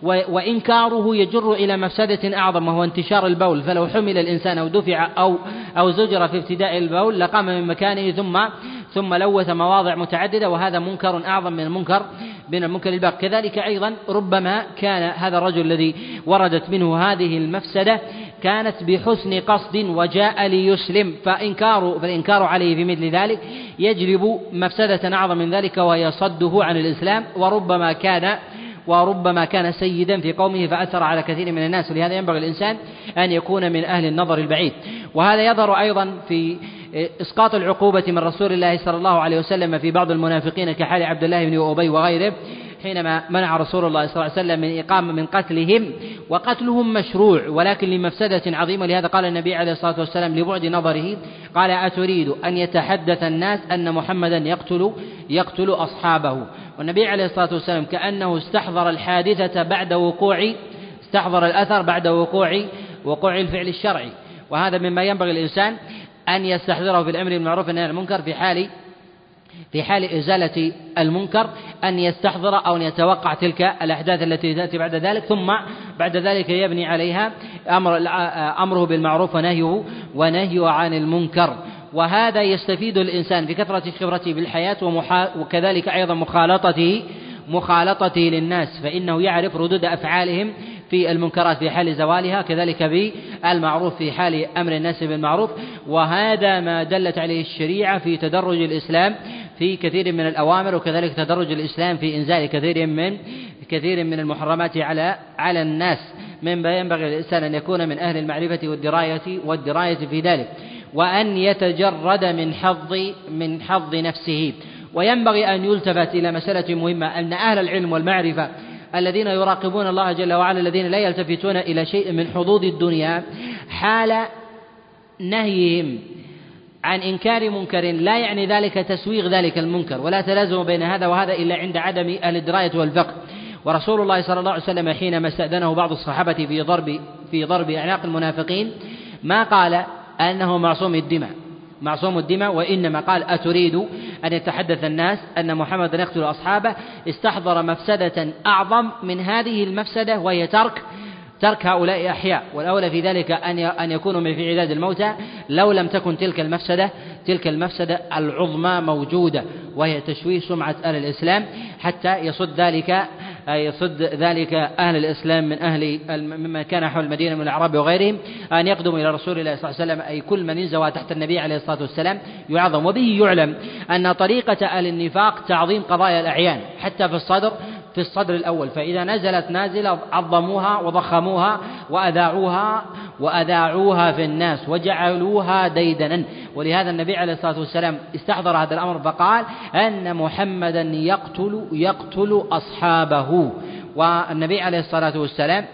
وإنكاره يجر إلى مفسدة أعظم وهو انتشار البول. فلو حمل الإنسان أو دفع أو أو زجر في ابتداء البول لقام من مكانه ثم ثم لوث مواضع متعددة وهذا منكر أعظم من المنكر من المنكر الباقي. كذلك أيضا ربما كان هذا الرجل الذي وردت منه هذه المفسدة كانت بحسن قصد وجاء ليسلم فإنكار فالإنكار عليه في مثل ذلك. يجلب مفسدة أعظم من ذلك وهي صده عن الإسلام وربما كان وربما كان سيدا في قومه فأثر على كثير من الناس. ولهذا ينبغي الإنسان أن يكون من أهل النظر البعيد. وهذا يظهر أيضا في إسقاط العقوبة من رسول الله صلى الله عليه وسلم في بعض المنافقين كحال عبد الله بن أبي وغيره. حينما منع رسول الله صلى الله عليه وسلم من إقامة من قتلهم وقتلهم مشروع ولكن لمفسدة عظيمة لهذا قال النبي عليه الصلاة والسلام لبعد نظره قال أتريد أن يتحدث الناس أن محمدا يقتل يقتل أصحابه. والنبي عليه الصلاة والسلام كأنه استحضر الحادثة بعد وقوع استحضر الأثر بعد وقوع وقوع الفعل الشرعي. وهذا مما ينبغي الإنسان أن يستحضره في الأمر بالمعروف والنهي عن المنكر في حال في حال إزالة المنكر أن يستحضر أو أن يتوقع تلك الأحداث التي تأتي بعد ذلك ثم بعد ذلك يبني عليها أمر أمره بالمعروف ونهيه ونهيه عن المنكر. وهذا يستفيد الإنسان بكثرة خبرته بالحياة وكذلك أيضا مخالطته مخالطته للناس فإنه يعرف ردود أفعالهم في المنكرات في حال زوالها كذلك بالمعروف في حال أمر الناس بالمعروف. وهذا ما دلت عليه الشريعة في تدرج الإسلام في كثير من الأوامر وكذلك تدرج الإسلام في إنزال كثير من كثير من المحرمات على على الناس. من ينبغي الإنسان أن يكون من أهل المعرفة والدراية والدراية في ذلك. وأن يتجرد من حظ من حظ نفسه. وينبغي أن يلتفت إلى مسألة مهمة أن أهل العلم والمعرفة الذين يراقبون الله جل وعلا الذين لا يلتفتون إلى شيء من حظوظ الدنيا حال نهيهم عن إنكار منكر لا يعني ذلك تسويغ ذلك المنكر ولا تلازم بين هذا وهذا إلا عند عدم الدراية والفقه ورسول الله صلى الله عليه وسلم حينما استأذنه بعض الصحابة في ضرب في ضرب أعناق المنافقين ما قال أنه معصوم الدماء. معصوم الدماء وإنما قال أتريد أن يتحدث الناس أن محمدا يقتل أصحابه؟ استحضر مفسدة أعظم من هذه المفسدة وهي ترك ترك هؤلاء أحياء. والأولى في ذلك أن أن يكونوا من في عداد الموتى. لو لم تكن تلك المفسدة تلك المفسدة العظمى موجودة وهي تشويه سمعة أهل الإسلام حتى يصد ذلك يصد ذلك أهل الإسلام من أهل ممن كان حول المدينة من الأعراب وغيرهم أن يقدموا إلى رسول الله صلى الله عليه وسلم أي كل من ينزوى تحت النبي عليه الصلاة والسلام يعظم. وبه يعلم أن طريقة أهل النفاق تعظيم قضايا الأعيان حتى في الصدر في الصدر الأول فإذا نزلت نازلة عظموها وضخموها وأذاعوها وأذاعوها في الناس وجعلوها ديدنا. ولهذا النبي عليه الصلاة والسلام استحضر هذا الأمر فقال أن محمدا يقتل يقتل أصحابه. والنبي عليه الصلاة والسلام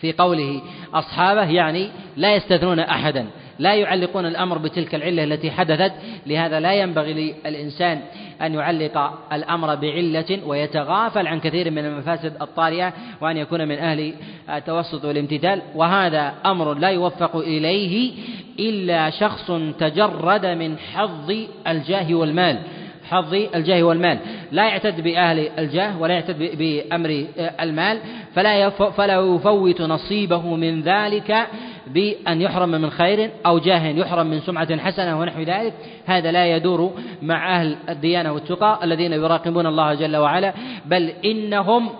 في قوله أصحابه يعني لا يستثنون أحدا. لا يعلقون الأمر بتلك العلة التي حدثت لهذا لا ينبغي للإنسان أن يعلق الأمر بعلة ويتغافل عن كثير من المفاسد الطارئة وأن يكون من أهل التوسط والامتثال وهذا أمر لا يوفق إليه إلا شخص تجرد من حظ الجاه والمال. حظ الجاه والمال. لا يعتد بأهل الجاه ولا يعتد بأمر المال فلا فلا يفوت نصيبه من ذلك بأن يحرم من خير أو جاه يحرم من سمعة حسنة ونحو ذلك. هذا لا يدور مع أهل الديانة والتقى الذين يراقبون الله جل وعلا بل إنهم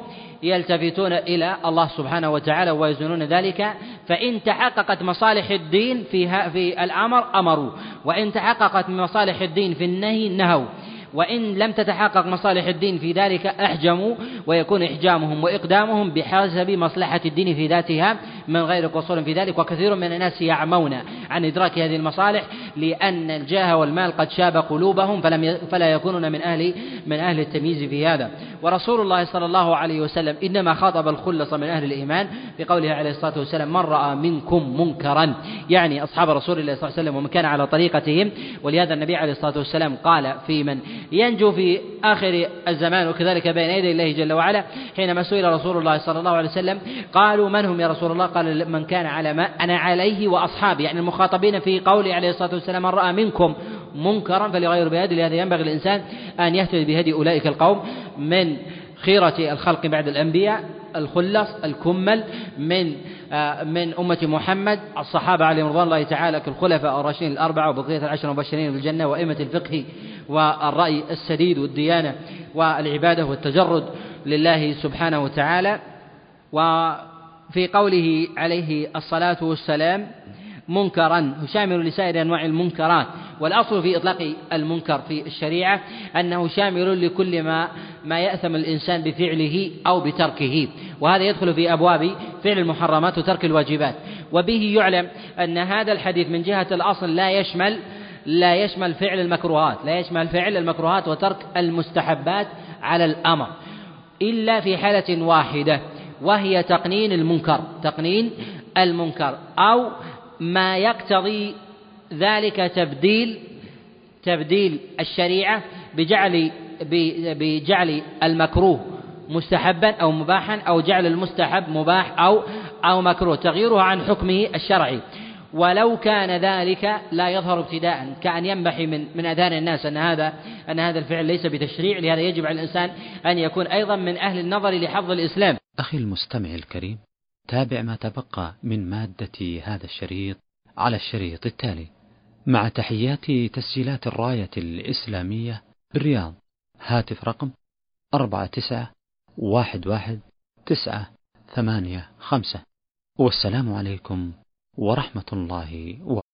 يلتفتون إلى الله سبحانه وتعالى ويزنون ذلك. فإن تحققت مصالح الدين في في الأمر أمروا وإن تحققت مصالح الدين في النهي نهوا. وإن لم تتحقق مصالح الدين في ذلك أحجموا ويكون إحجامهم وإقدامهم بحسب مصلحة الدين في ذاتها من غير قصور في ذلك. وكثير من الناس يعمون عن إدراك هذه المصالح لأن الجاه والمال قد شاب قلوبهم فلم فلا يكونون من أهل من أهل التمييز في هذا. ورسول الله صلى الله عليه وسلم إنما خاطب الخلص من أهل الإيمان بقوله عليه الصلاة والسلام من رأى منكم منكرا؟ يعني أصحاب رسول الله صلى الله عليه وسلم ومن كان على طريقتهم. ولهذا النبي عليه الصلاة والسلام قال في من ينجو في آخر الزمان وكذلك بين يدي الله جل وعلا حينما سئل رسول الله صلى الله عليه وسلم قالوا من هم يا رسول الله؟ قال من كان على ما أنا عليه وأصحابي. يعني المخاطبين في قوله عليه الصلاة والسلام من رأى منكم منكرا فليغير بهدي لهذا ينبغي الإنسان أن يهتدي بهدي أولئك القوم من خيرة الخلق بعد الأنبياء الخلص الكمل من آه، من أمة محمد. الصحابة عليهم رضوان الله تعالى كالخلفاء الراشدين الأربعة وبقية العشر المبشرين بالجنة وأئمة الفقه والرأي السديد والديانة والعبادة والتجرد لله سبحانه وتعالى. وفي قوله عليه الصلاة والسلام منكرا شامل لسائر أنواع المنكرات. والأصل في إطلاق المنكر في الشريعة انه شامل لكل ما ما يأثم الإنسان بفعله أو بتركه. وهذا يدخل في أبواب فعل المحرمات وترك الواجبات. وبه يعلم أن هذا الحديث من جهة الأصل لا يشمل لا يشمل فعل المكروهات لا يشمل فعل المكروهات وترك المستحبات على الأمر. إلا في حالة واحدة وهي تقنين المنكر. تقنين المنكر. أو ما يقتضي ذلك تبديل تبديل الشريعة بجعل بجعل المكروه مستحبا أو مباحا أو جعل المستحب مباح أو أو مكروه تغييره عن حكمه الشرعي. ولو كان ذلك لا يظهر ابتداء كأن ينبحي من من أذهان الناس أن هذا أن هذا الفعل ليس بتشريع لهذا يجب على الإنسان أن يكون أيضا من أهل النظر لحظ الإسلام. أخي المستمع الكريم تابع ما تبقى من مادة هذا الشريط على الشريط التالي. مع تحيات تسجيلات الراية الإسلامية بالرياض هاتف رقم أربعة تسعة واحد واحد تسعة ثمانية خمسة. والسلام عليكم ورحمة الله وبركاته